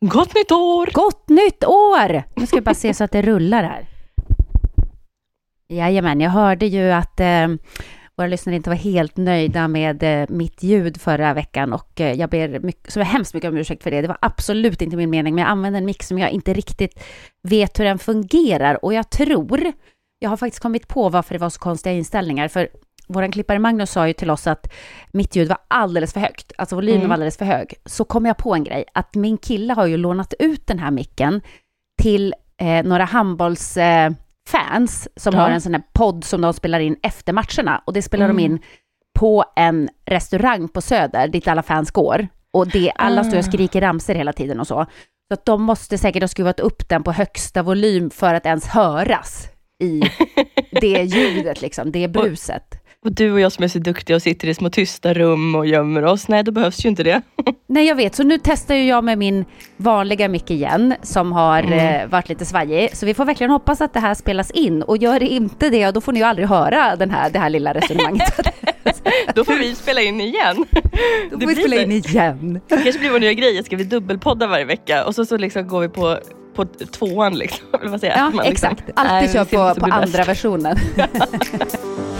Gott nytt år! Gott nytt år! Nu ska jag bara se så att det rullar här. Jajamän, jag hörde ju att eh, våra lyssnare inte var helt nöjda med eh, mitt ljud förra veckan och eh, jag ber mycket, så hemskt mycket om ursäkt för det. Det var absolut inte min mening, men jag använde en mix som jag inte riktigt vet hur den fungerar och jag tror, jag har faktiskt kommit på varför det var så konstiga inställningar, för vår klippare Magnus sa ju till oss att mitt ljud var alldeles för högt, alltså volymen Mm. var alldeles för hög. Så kom jag på en grej, att min kille har ju lånat ut den här micken till eh, några handbolls... Eh, fans som Ja. har en sån här podd som de spelar in efter matcherna och det spelar Mm. de in på en restaurang på Söder dit alla fans går och det, alla står och Ah. skriker ramser hela tiden och så. Så att de måste säkert ha skruvat upp den på högsta volym för att ens höras i det ljudet liksom, det bruset. Och du och jag som är så duktiga och sitter i små tysta rum och gömmer oss, nej då behövs ju inte det. Nej, jag vet. Så nu testar jag med min vanliga mick igen, som har Mm. eh, varit lite svajig. Så vi får verkligen hoppas att det här spelas in. Och gör det inte det, då får ni ju aldrig höra den här, det här lilla resonemanget. Då får vi spela in igen. då får vi spela in igen. Det kanske blir vår nya grej, ska vi dubbelpodda varje vecka och så, så liksom går vi på, på tvåan liksom. Eller vad säger jag? Ja, Man liksom- exakt. Alltid kör på, på andra versionen.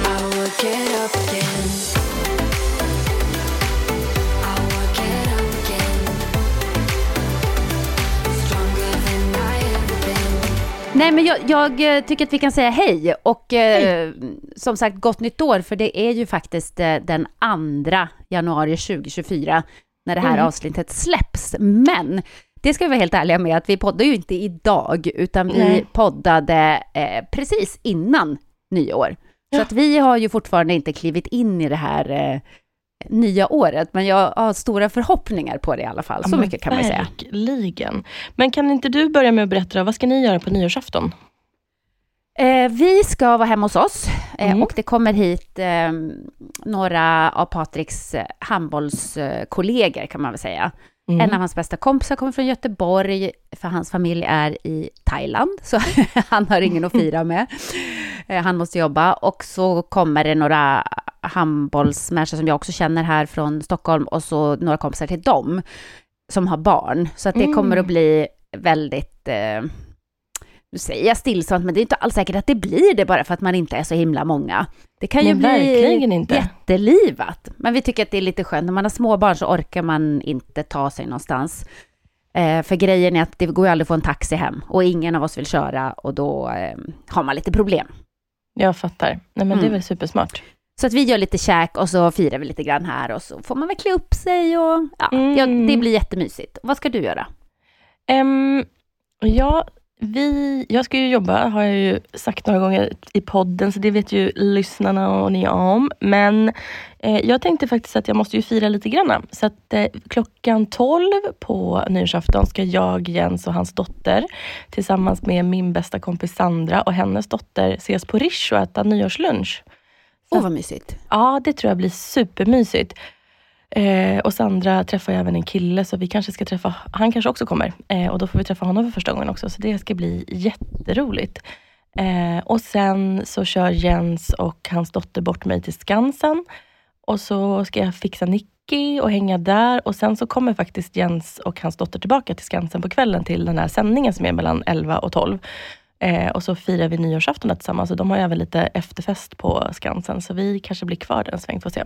Nej, men jag, jag eh, tycker att vi kan säga hej och eh, som sagt gott nytt år, för det är ju faktiskt eh, den 2 januari 2024 när det här Mm. avsnittet släpps. Men det ska vi vara helt ärliga med att vi poddar ju inte idag, utan vi Nej. poddade eh, precis innan nyår. Så Ja. att vi har ju fortfarande inte klivit in i det här nya året, men jag har stora förhoppningar på det i alla fall. Så Ja, mycket kan man ju säga. Verkligen. Men kan inte du börja med att berätta, vad ska ni göra på nyårsafton? Eh, vi ska vara hemma hos oss eh, Mm. och det kommer hit eh, några av Patriks eh, handbollskollegor kan man väl säga. Mm. En av hans bästa kompisar kommer från Göteborg, för hans familj är i Thailand, så han har ingen att fira med. Eh, han måste jobba och så kommer det några handbollsmänniskor som jag också känner här från Stockholm och så några kompisar till dem som har barn. Så att det Mm. kommer att bli väldigt, eh, nu säger jag stillsamt, men det är inte alls säkert att det blir det bara för att man inte är så himla många. Det kan ju Men bli verkligen inte. jättelivat. Men vi tycker att det är lite skönt. När man har småbarn så orkar man inte ta sig någonstans. Eh, för grejen är att det går ju aldrig att få en taxi hem och ingen av oss vill köra och då eh, har man lite problem. Jag fattar. Nej men det är Mm. väl supersmart. Så att vi gör lite käk och så firar vi lite grann här och så får man väl klä upp sig och ja, Mm. ja det blir jättemysigt. Vad ska du göra? Ehm, ja, vi, jag ska ju jobba, har jag ju sagt några gånger i podden, så det vet ju lyssnarna och ni om. Men eh, jag tänkte faktiskt att jag måste ju fira lite grann. Så att eh, klockan 12 på nyårsafton ska jag, Jens och hans dotter tillsammans med min bästa kompis Sandra och hennes dotter ses på Rish och äta nyårslunch. Åh, vad mysigt. Ja, det tror jag blir supermysigt. Eh, och Sandra träffar även en kille, så vi kanske ska träffa, han kanske också kommer. Eh, och då får vi träffa honom för första gången också, så det ska bli jätteroligt. Eh, och sen så kör Jens och hans dotter bort mig till Skansen. Och så ska jag fixa Nicky och hänga där. Och sen så kommer faktiskt Jens och hans dotter tillbaka till Skansen på kvällen till den här sändningen som är mellan 11 och 12. Eh, och så firar vi nyårsafton tillsammans. Och de har även lite efterfest på Skansen, så vi kanske blir kvar där en sväng, får se.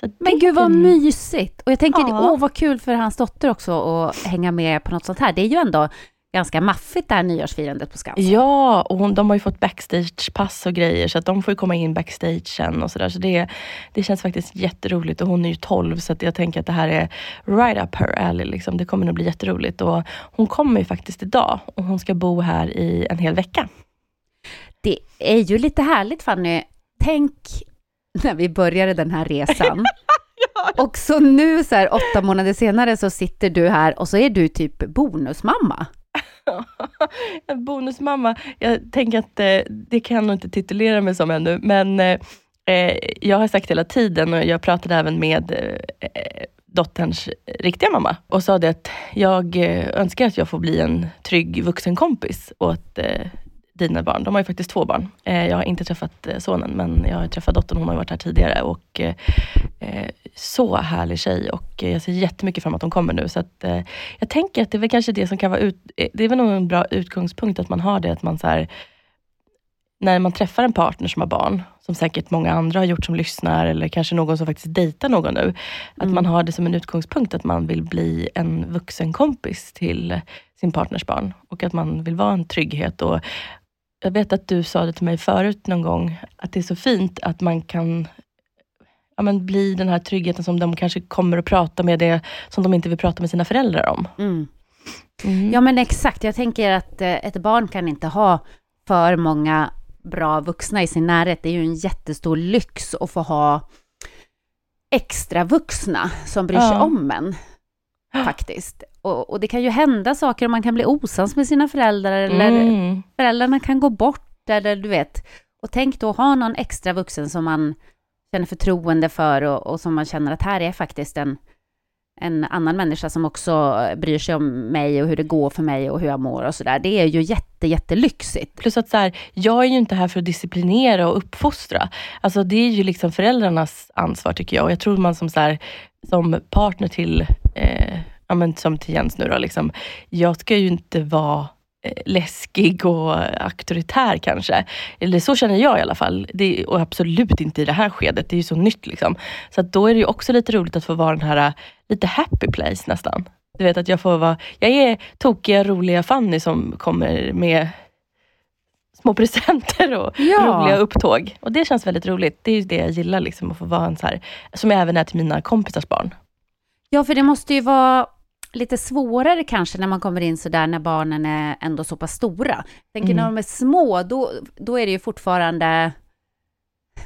Så Men gud vad mysigt! Och jag tänker, Ja. åh vad kul för hans dotter också att hänga med på något sånt här. Det är ju ändå ganska maffigt det här nyårsfirandet på Skansen. Ja, och hon, de har ju fått backstagepass och grejer, så att de får ju komma in backstage sen och sådär. Så det, det känns faktiskt jätteroligt och hon är ju 12, så att jag tänker att det här är right up her alley. Liksom. Det kommer nog bli jätteroligt. Och hon kommer ju faktiskt idag och hon ska bo här i en hel vecka. Det är ju lite härligt Fanny. Tänk när vi började den här resan. Och så nu så här åtta månader senare så sitter du här och så är du typ bonusmamma. Bonusmamma. Jag tänker att eh, det kan jag nog inte titulera mig som ännu, men eh, eh, jag har sagt hela tiden och jag pratade även med eh, eh, dotterns riktiga mamma och sa det att jag önskar att jag får bli en trygg vuxenkompis åt eh, dina barn. De har ju faktiskt två barn. Eh, jag har inte träffat eh, sonen, men jag har träffat dottern. Hon har varit här tidigare och eh, så härlig tjej och jag ser jättemycket fram emot att hon kommer nu. Så att, jag tänker att det är väl kanske det som kan vara ut, det är väl nog en bra utgångspunkt att man har det, att man så här, när man träffar en partner som har barn, som säkert många andra har gjort som lyssnar, eller kanske någon som faktiskt dejtar någon nu, att Mm. man har det som en utgångspunkt att man vill bli en vuxen kompis till sin partners barn och att man vill vara en trygghet. Och jag vet att du sa det till mig förut någon gång, att det är så fint att man kan ja, men bli den här tryggheten som de kanske kommer att prata med det som de inte vill prata med sina föräldrar om. Mm. Mm. Ja men exakt, jag tänker att eh, ett barn kan inte ha för många bra vuxna i sin närhet. Det är ju en jättestor lyx att få ha extra vuxna som bryr sig Ja. om en. Faktiskt. Och, och det kan ju hända saker och man kan bli osams med sina föräldrar eller Mm. föräldrarna kan gå bort eller du vet. Och tänk då ha någon extra vuxen som man känner förtroende för och, och som man känner att här är faktiskt en, en annan människa som också bryr sig om mig och hur det går för mig och hur jag mår och sådär. Det är ju jätte, jättelyxigt. Plus att så här, jag är ju inte här för att disciplinera och uppfostra. Alltså det är ju liksom föräldrarnas ansvar tycker jag. Och jag tror man som, så här, som partner till, eh, ja, men som till Jens nu då, liksom, jag ska ju inte vara eh, läskig och auktoritär kanske. Eller så känner jag i alla fall. Det, och absolut inte i det här skedet. Det är ju så nytt. Liksom. Så då är det ju också lite roligt att få vara den här eh, lite happy place nästan. Du vet att jag får vara, jag är tokiga, roliga Fanny som kommer med små presenter och Ja. roliga upptåg. Och det känns väldigt roligt. Det är ju det jag gillar, liksom, att få vara en så här, som jag även är till mina kompisars barn. Ja, för det måste ju vara lite svårare kanske när man kommer in så där när barnen är ändå så pass stora. Jag tänker Mm. när de är små, då, då är det ju fortfarande,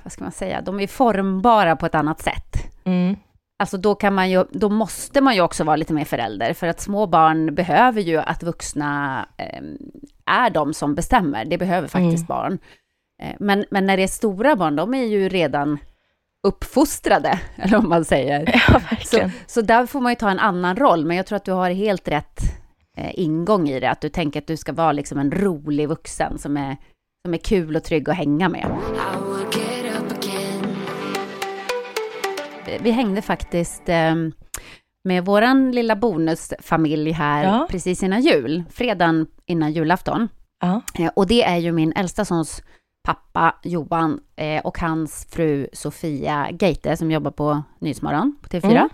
vad ska man säga, de är formbara på ett annat sätt. Mm. Alltså då kan man ju, då måste man ju också vara lite mer förälder, för att små barn behöver ju att vuxna eh, är de som bestämmer. Det behöver faktiskt barn. Eh, men, men när det är stora barn, de är ju redan uppfostrade, eller om man säger. Ja, Så, verkligen. så där får man ju ta en annan roll, men jag tror att du har helt rätt eh, ingång i det, att du tänker att du ska vara liksom en rolig vuxen som är, som är kul och trygg att hänga med. Vi hängde faktiskt eh, med våran lilla bonusfamilj här Ja. precis innan jul, fredagen innan julafton. Ja. Eh, och det är ju min äldsta sons pappa Johan eh, och hans fru Sofia Geite som jobbar på Nyhetsmorgon på TV4. Mm.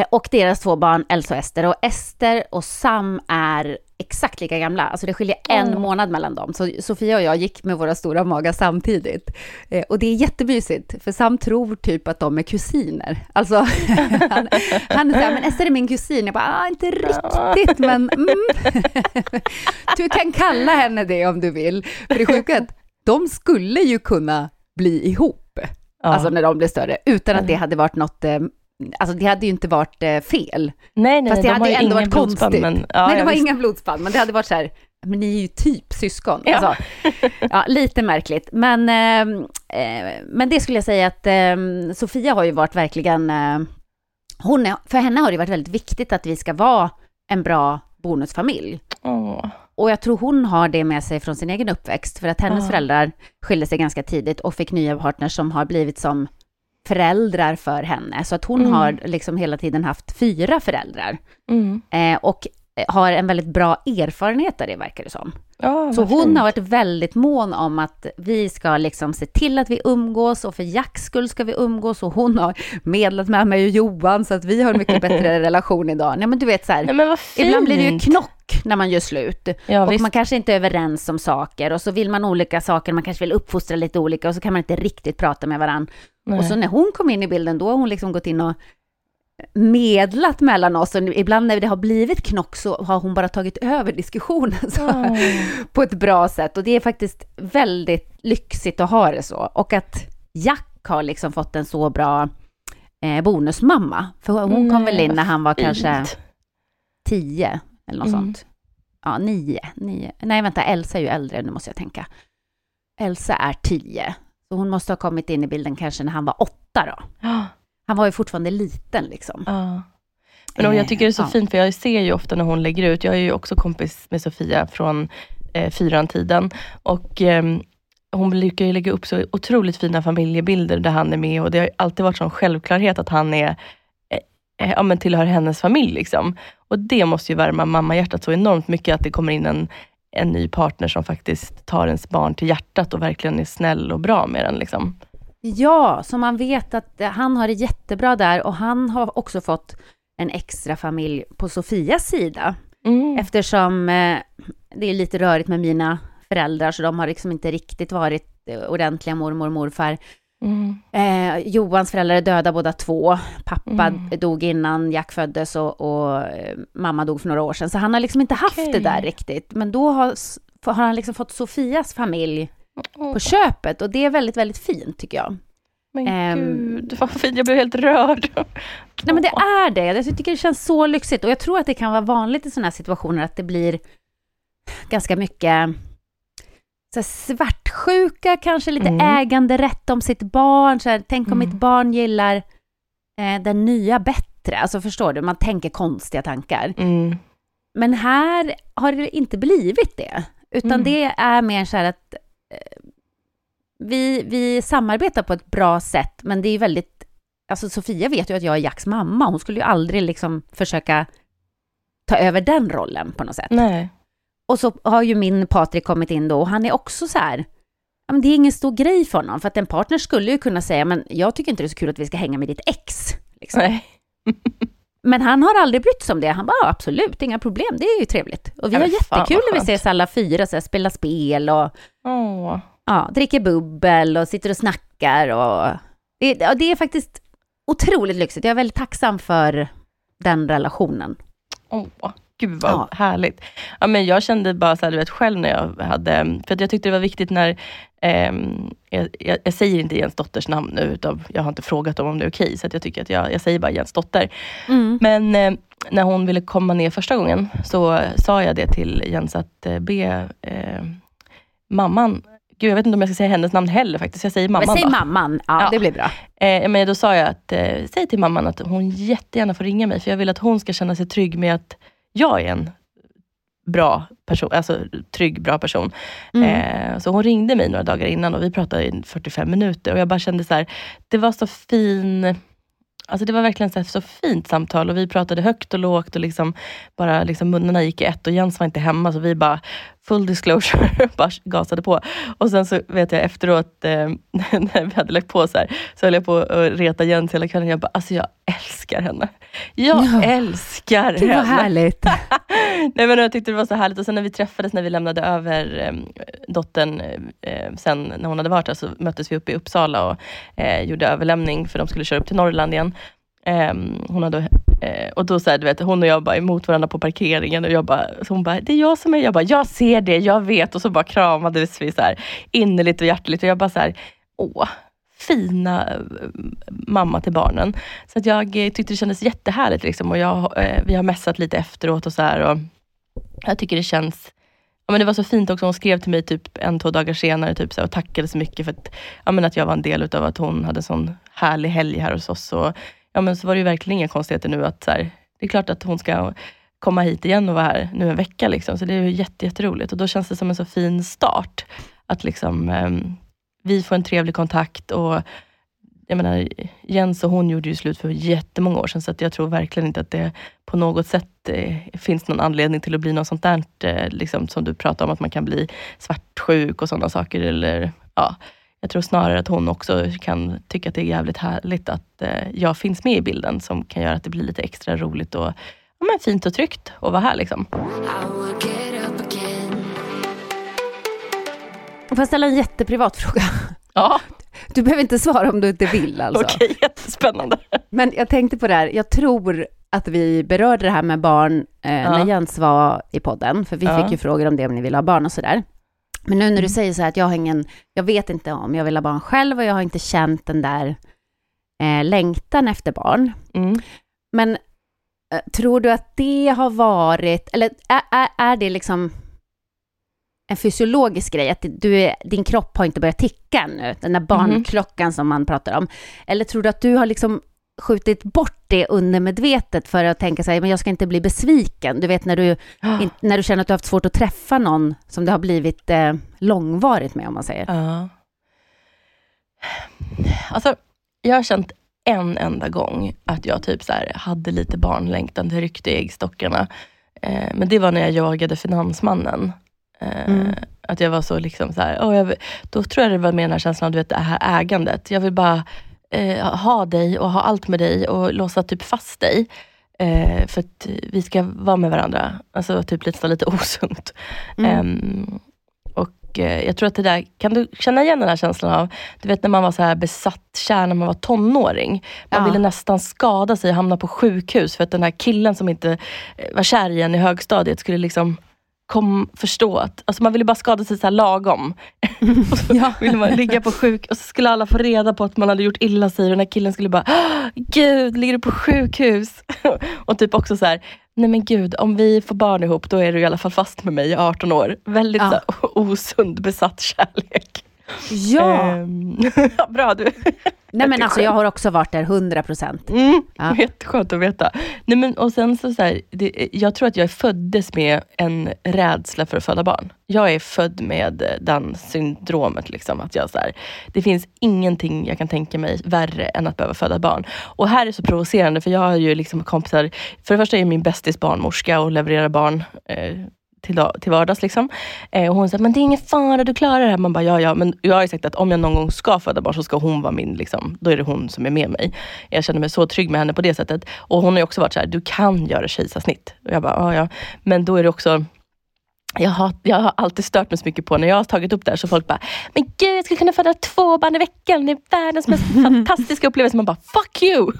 Eh, och deras två barn Elsa och Ester. Och Ester och Sam är exakt lika gamla. Alltså det skiljer en Åh. månad mellan dem. Så Sofia och jag gick med våra stora magar samtidigt. Eh, och det är jättemysigt, för Sam tror typ att de är kusiner. Alltså, han, han är så här, men Ester är min kusin. Jag bara, ah, inte riktigt, men mm. Du kan kalla henne det om du vill. För det sjuka de skulle ju kunna bli ihop, Ja. alltså när de blir större, utan att det hade varit något eh, Alltså det hade ju inte varit eh, fel. nej, nej, Fast det de hade har ju ändå varit konstigt. Men, ja, Nej, var visst. inga blodsband, men det hade varit så här, men ni är ju typ syskon. Ja. Alltså, ja, lite märkligt. Men, eh, eh, men det skulle jag säga att eh, Sofia har ju varit verkligen, eh, hon är, för henne har det varit väldigt viktigt att vi ska vara en bra bonusfamilj. Åh. Och jag tror hon har det med sig från sin egen uppväxt, för att hennes Ja. föräldrar skilde sig ganska tidigt och fick nya partners som har blivit som föräldrar för henne. Så att hon Mm. har liksom hela tiden haft fyra föräldrar. Mm. Eh, och har en väldigt bra erfarenhet av det, verkar det som. Ja, Så hon fint. har varit väldigt mån om att vi ska liksom se till att vi umgås och för Jacks skull ska vi umgås och hon har medlat med mig och Johan så att vi har en mycket bättre relation idag. Nej men du vet så här, Nej, men vad fint. ibland blir det ju knock när man gör slut. Ja, och visst. man kanske inte är överens om saker och så vill man olika saker, man kanske vill uppfostra lite olika och så kan man inte riktigt prata med varandra. Nej. Och så när hon kom in i bilden, då har hon liksom gått in och medlat mellan oss. Och ibland när det har blivit knock så har hon bara tagit över diskussionen så, Åh. på ett bra sätt. Och det är faktiskt väldigt lyxigt att ha det så. Och att Jack har liksom fått en så bra eh, bonusmamma. För hon kom Nej, väl in när han var kanske tio eller något Mm. sånt. Ja, nio, nio. Nej, vänta, Elsa är ju äldre, nu måste jag tänka. Elsa är tio. Så hon måste ha kommit in i bilden kanske när han var åtta då. Han var ju fortfarande liten liksom. Ja. Men och jag tycker det är så Eh, ja. fint, för jag ser ju ofta när hon lägger ut, jag är ju också kompis med Sofia från eh, fyran-tiden, och ehm, hon brukar ju lägga upp så otroligt fina familjebilder där han är med och det har alltid varit sån självklarhet att han är, eh, eh, ja, men tillhör hennes familj. Liksom. Och det måste ju värma mammahjärtat så enormt mycket att det kommer in en, en ny partner som faktiskt tar ens barn till hjärtat och verkligen är snäll och bra med den. Liksom. Ja, så man vet att eh, han har det jättebra där och han har också fått en extra familj på Sofias sida. Mm. Eftersom eh, det är lite rörigt med mina föräldrar så de har liksom inte riktigt varit eh, ordentliga mormor och morfar. Mm. Eh, Johans föräldrar är döda båda två. Pappa Mm. dog innan Jack föddes och, och eh, mamma dog för några år sedan. Så han har liksom inte haft Okej. det där riktigt. Men då har, har han liksom fått Sofias familj Åh, på köpet och det är väldigt, väldigt fint tycker jag. men ehm, gud, vad fint. Jag blev helt rörd. Nej men det är det. Jag tycker det känns så lyxigt och jag tror att det kan vara vanligt i sådana här situationer att det blir ganska mycket så här svartsjuka, kanske lite Mm. äganderätt om sitt barn. Så här, tänk om Mm. mitt barn gillar eh, den nya bättre. Alltså förstår du, man tänker konstiga tankar. Mm. Men här har det inte blivit det, utan Mm. det är mer så här att vi, vi samarbetar på ett bra sätt, men det är väldigt... Alltså Sofia vet ju att jag är Jacks mamma, hon skulle ju aldrig liksom försöka ta över den rollen på något sätt. Nej. Och så har ju min Patrik kommit in då och han är också så här, ja, men det är ingen stor grej för honom, för att en partner skulle ju kunna säga, men jag tycker inte det är så kul att vi ska hänga med ditt ex. Liksom. Nej. Men han har aldrig brytt sig om det. Han bara, "Ja, absolut, inga problem, det är ju trevligt. Och vi Ja, har jättekul när vi ses alla fyra, så här, spelar spel och Åh. Ja, dricker bubbel och sitter och snackar. Och... Det, ja, det är faktiskt otroligt lyxigt. Jag är väldigt tacksam för den relationen. Åh, gud vad Ja. härligt. Ja, men jag kände bara så här, du vet själv när jag hade, för att jag tyckte det var viktigt när, ehm, jag, jag, jag säger inte Jens dotters namn nu, utan jag har inte frågat dem om det är okej, så att jag tycker att jag, jag säger bara Jens dotter. Men eh, när hon ville komma ner första gången, så sa jag det till Jens att eh, be eh, mamman, gud jag vet inte om jag ska säga hennes namn heller faktiskt, jag säger mamman Men säg då. mamman, ja, Ja. det blir bra. Eh, men då sa jag att, eh, säg till mamman att hon jättegärna får ringa mig, för jag vill att hon ska känna sig trygg med att jag är en bra person, alltså trygg, bra person. Mm. Eh, så hon ringde mig några dagar innan och vi pratade i 45 minuter och jag bara kände så här, det var så fin Alltså det var verkligen så, så fint samtal och vi pratade högt och lågt och liksom bara liksom munnarna gick i ett och Jens var inte hemma så vi bara full disclosure, bara gasade på. Och sen så vet jag efteråt, eh, när vi hade lagt på så här, så höll jag på att reta Jens hela kvällen. Jag bara, alltså jag älskar henne. Jag Ja. älskar vad henne. härligt. Nej, men jag tyckte det var så härligt och sen när vi träffades, när vi lämnade över eh, dottern, eh, sen när hon hade varit här, så möttes vi uppe i Uppsala och eh, gjorde överlämning, för de skulle köra upp till Norrland igen. Eh, hon hade, eh, och då så här, du vet, hon och jag bara emot varandra på parkeringen och jag bara, så hon bara, det är jag som är, jag bara, jag ser det, jag vet. Och så bara kramades vi så här innerligt och hjärtligt och jag bara så här, åh, fina eh, mamma till barnen. Så att jag eh, tyckte det kändes jättehärligt liksom och jag, eh, vi har messat lite efteråt och så här. Och jag tycker det känns Ja, men det var så fint också, hon skrev till mig typ en, två dagar senare typ, så här, och tackade så mycket för att, ja, men att jag var en del utav att hon hade en sån härlig helg här hos oss. Och, ja, men så var det ju verkligen inga konstigheter nu att så här, det är klart att hon ska komma hit igen och vara här nu en vecka. Liksom. Så det är ju jätte, jätteroligt och då känns det som en så fin start. Att liksom, eh, vi får en trevlig kontakt och jag menar, Jens och hon gjorde ju slut för jättemånga år sedan, så att jag tror verkligen inte att det på något sätt eh, finns någon anledning till att bli något sånt där, eh, liksom, som du pratar om, att man kan bli svartsjuk och sådana saker. Eller, ja, jag tror snarare att hon också kan tycka att det är jävligt härligt att eh, jag finns med i bilden, som kan göra att det blir lite extra roligt och ja, men fint och tryggt att vara här. Liksom. Får jag ställa en jätteprivat fråga? Ja, Du behöver inte svara om du inte vill alltså. okej, jättespännande. Men jag tänkte på det här, jag tror att vi berörde det här med barn eh, när Jens var i podden, för vi Ja. fick ju frågor om det om ni vill ha barn och sådär. Men nu när du Mm. säger så här att jag har ingen, jag vet inte om jag vill ha barn själv och jag har inte känt den där eh, längtan efter barn. Mm. Men eh, tror du att det har varit, eller är, är, är det liksom en fysiologisk grej, att du är, din kropp har inte börjat ticka ännu, den där barnklockan som man pratar om? Eller tror du att du har liksom skjutit bort det undermedvetet för att tänka sig, men jag ska inte bli besviken. Du vet när du, in, när du känner att du har haft svårt att träffa någon som det har blivit eh, långvarigt med, om man säger. Ja. Alltså, jag har känt en enda gång att jag typ så här hade lite barnlängtan, det ryckte i äggstockarna. Eh, men det var när jag jagade Finansmannen. Eh, Mm. Att jag var så liksom så här, åh, jag, då tror jag det var med den här känslan av du vet, det här ägandet. Jag vill bara eh, ha dig och ha allt med dig och låsa typ fast dig. Eh, för att vi ska vara med varandra. Alltså typ lite, lite osunt. Mm. Ehm, och eh, jag tror att det där, kan du känna igen den här känslan av, du vet när man var så här besatt kär när man var tonåring. Man Ja. ville nästan skada sig och hamna på sjukhus för att den här killen som inte eh, var kär i en i högstadiet skulle liksom kom, förstå att, alltså man ville bara skada sig så här lagom. och så Ja. ville man ligga på sjuk och så skulle alla få reda på att man hade gjort illa sig och den här killen skulle bara, "Ah, gud, ligger du på sjukhus? och typ också så här, nej men gud, om vi får barn ihop, då är du i alla fall fast med mig i 18 år. Väldigt Ja. osund besatt kärlek. Ja, Ehm, ja, bra du. nej men alltså jag har också varit där 100 procent. Mm, Ja. Jätteskönt att veta. Nej, men, och sen så, så här, det, jag tror att jag föddes med en rädsla för att föda barn. Jag är född med den syndromet. Liksom, att jag, så här, det finns ingenting jag kan tänka mig värre än att behöva föda barn. Och här är så provocerande, för jag har ju liksom kompisar, för det första är min bästis barnmorska och levererar barn eh, till, till vardags. Liksom. Eh, och hon säger, men det är ingen fara, du klarar det här. Man bara, ja, ja. Men jag har ju sagt att om jag någon gång ska föda barn så ska hon vara min, liksom, då är det hon som är med mig. Jag känner mig så trygg med henne på det sättet. Och hon har ju också varit så här, du kan göra kejsarsnitt. Och jag bara, ja, ja. Men då är det också jag har, jag har alltid stört mig så mycket på när jag har tagit upp det här, så folk bara, men gud jag skulle kunna föda två barn i veckan, det är världens mest fantastiska upplevelse. Man bara, fuck you!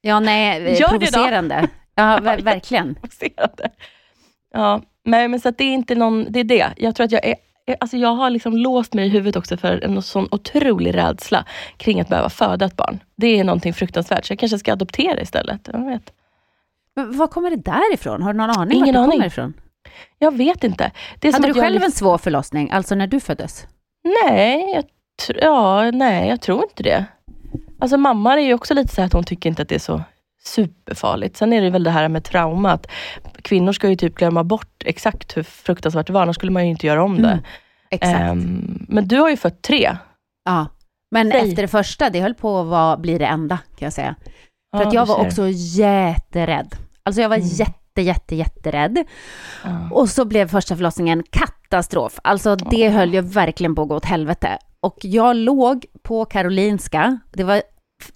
Ja, nej, Gör det då. provocerande. Ja, ver- verkligen. provocerande. Ja, nej, men så att det är inte någon, det är det. Jag tror att jag är Alltså jag har liksom låst mig i huvudet också för en sån otrolig rädsla kring att behöva föda ett barn. Det är någonting fruktansvärt, så jag kanske ska adoptera istället. Jag vet, Men var kommer det där ifrån? Har du någon aning Ingen aning. kommer ifrån? jag vet inte. Det är Hade du jag själv liksom- en svår förlossning, alltså när du föddes? Nej, jag, ja, nej, jag tror inte det. Alltså mamma är ju också lite så här att hon tycker inte att det är så superfarligt. Sen är det väl det här med trauma, att kvinnor ska ju typ glömma bort exakt hur fruktansvärt det var, annars skulle man ju inte göra om det. Mm, Exakt. Ehm, men du har ju fött tre. ja. Men säg. efter det första, det höll på att vara, bli det enda, kan jag säga. För Ja, att jag var också jätterädd. Alltså jag var Mm. jätte, jätte, jätterädd. Ja. Och så blev första förlossningen katastrof. Alltså det höll ju verkligen på att gå åt helvete. Och jag låg på Karolinska, det var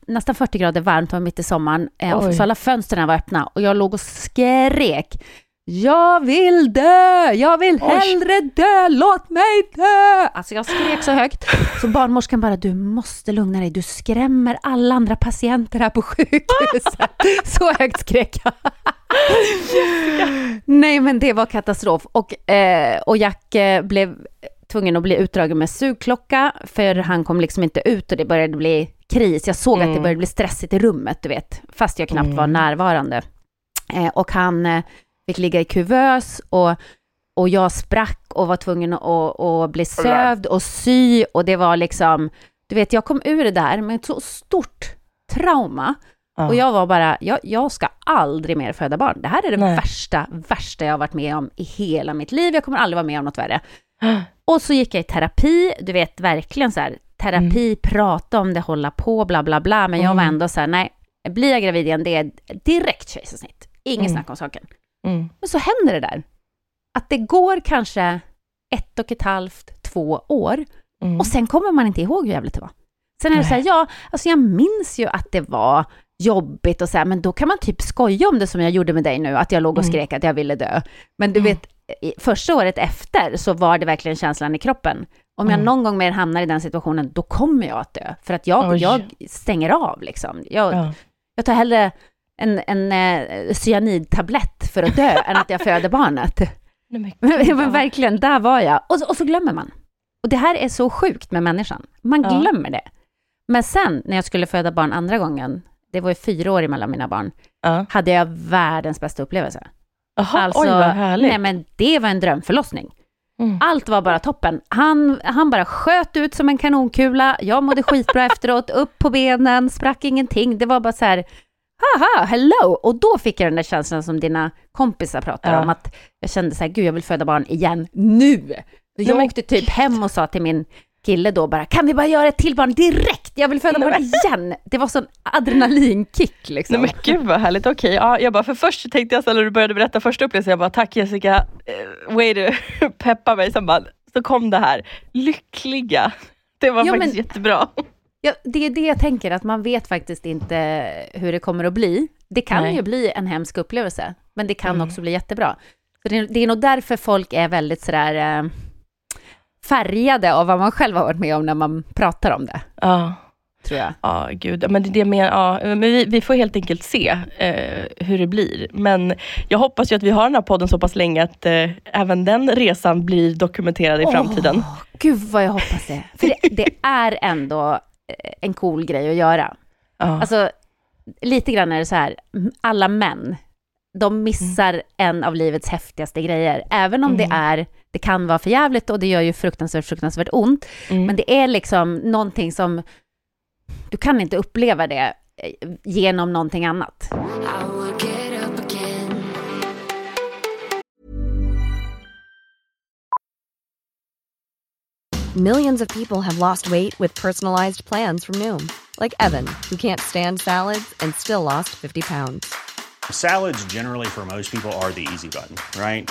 nästan 40 grader varmt, var mitt i sommaren, eh, och så alla fönstren var öppna och jag låg och skrek. Jag vill dö! Jag vill Oj. hellre dö! Låt mig dö! Alltså jag skrek så högt. Så barnmorskan bara, du måste lugna dig, du skrämmer alla andra patienter här på sjukhuset. Så högt skrek jag. Nej, men det var katastrof. Och, eh, och Jack eh, blev tvungen att bli utdragen med sugklocka, för han kom liksom inte ut och det började bli kris. Jag såg att det Mm. började bli stressigt i rummet, du vet, fast jag knappt var Mm. närvarande. Eh, och han eh, fick ligga i kuvös och, och jag sprack och var tvungen att, att bli sövd och sy och det var liksom, du vet, jag kom ur det där med ett så stort trauma. Och jag var bara, jag, jag ska aldrig mer föda barn. Det här är det Nej. värsta, värsta jag har varit med om i hela mitt liv. Jag kommer aldrig vara med om något värre. Och så gick jag i terapi, du vet verkligen så här, terapi, prata om det, hålla på, bla bla bla. Men jag var Mm. ändå så här, nej, blir jag gravid igen, det är direkt kejsarsnitt. Inget Mm. snack om saken. Mm. Men så händer det där. Att det går kanske ett och ett halvt, två år Mm. och sen kommer man inte ihåg hur jävligt det var. Sen är det så här, ja, alltså jag minns ju att det var jobbigt och så här, men då kan man typ skoja om det som jag gjorde med dig nu, att jag låg och Mm. skrek att jag ville dö. Men du Mm. vet, första året efter så var det verkligen känslan i kroppen. Om jag Mm. någon gång mer hamnar i den situationen, då kommer jag att dö. För att jag, Oj. jag stänger av liksom. Jag, Ja. jag tar hellre en, en eh, cyanidtablett för att dö än att jag föder barnet. Nej, men Men, verkligen, där var jag. Och, så- och så glömmer man. Och det här är så sjukt med människan. Man Ja. glömmer det. Men sen när jag skulle föda barn andra gången, det var ju fyra år emellan mina barn, Ja. hade jag världens bästa upplevelse. Jaha, oj vad härligt. nej men det var en drömförlossning. Mm. Allt var bara toppen. Han, han bara sköt ut som en kanonkula. Jag mådde skitbra efteråt, upp på benen, sprack ingenting. Det var bara så här, haha, hello. Och då fick jag den där känslan som dina kompisar pratar Ja. om, att jag kände så här, gud jag vill föda barn igen, nu. Jag åkte typ hem och sa till min kille då bara, kan vi bara göra ett till barn direkt? Jag vill föda barn igen. Det var sån adrenalinkick liksom. Nej men gud vad härligt, okej. Ja, jag bara, för först tänkte jag så när du började berätta första upplevelsen, jag bara tack Jessica, eh, way to peppa mig. Sen bara, så kom det här, lyckliga. Det var Ja, faktiskt men- jättebra. Ja, det är det jag tänker, att man vet faktiskt inte hur det kommer att bli. Det kan Nej. ju bli en hemsk upplevelse, men det kan Mm. också bli jättebra. Så det, är, det är nog därför folk är väldigt sådär eh, färgade av vad man själv har varit med om när man pratar om det, Ja. tror jag. Ja, gud. Men det är det med, ja, men vi, vi får helt enkelt se eh, hur det blir. Men jag hoppas ju att vi har den här podden så pass länge att eh, även den resan blir dokumenterad i framtiden. Åh, gud vad jag hoppas det. För det, det är ändå eh, en cool grej att göra. Ja. Alltså, lite grann är det så här, alla män, de missar en av livets häftigaste grejer. Även om det Mm. är, det kan vara för jävligt och det gör ju fruktansvärt, fruktansvärt ont. Mm. Men det är liksom någonting som, du kan inte uppleva det eh, genom någonting annat. Millions of people have lost weight with personalized plans from Noom, like Evan, who can't stand salads and still lost 50 pounds. Salads, generally, for most people, are the easy button, right?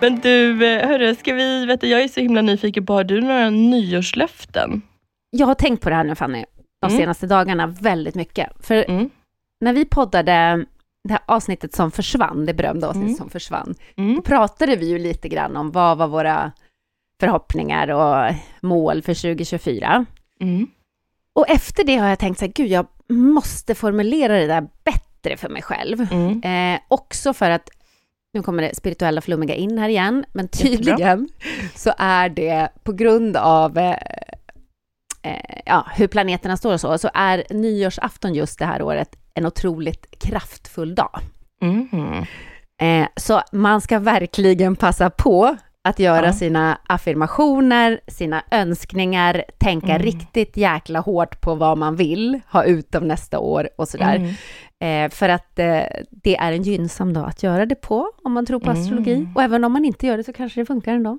Men du, eh, hörru, ska vi, vet du, jag är så himla nyfiken på, har du några nyårslöften? Jag har tänkt på det här nu Fanny, de Mm. senaste dagarna väldigt mycket. För Mm. när vi poddade det här avsnittet som försvann, det berömda avsnittet Mm. som försvann, Mm. då pratade vi ju lite grann om vad var våra förhoppningar och mål för 2024. Mm. Och efter det har jag tänkt så här, gud, jag måste formulera det där bättre för mig själv. Mm. Eh, också för att, nu kommer det spirituella flummiga in här igen, men tydligen så är det på grund av eh, eh, ja, hur planeterna står och så, så är nyårsafton just det här året en otroligt kraftfull dag. Mm. Eh, så man ska verkligen passa på att göra Ja. sina affirmationer, sina önskningar, tänka Mm. riktigt jäkla hårt på vad man vill ha ut av nästa år och sådär. Mm. Eh, för att eh, det är en gynnsam dag att göra det på, om man tror på Mm. astrologi. Och även om man inte gör det så kanske det funkar ändå.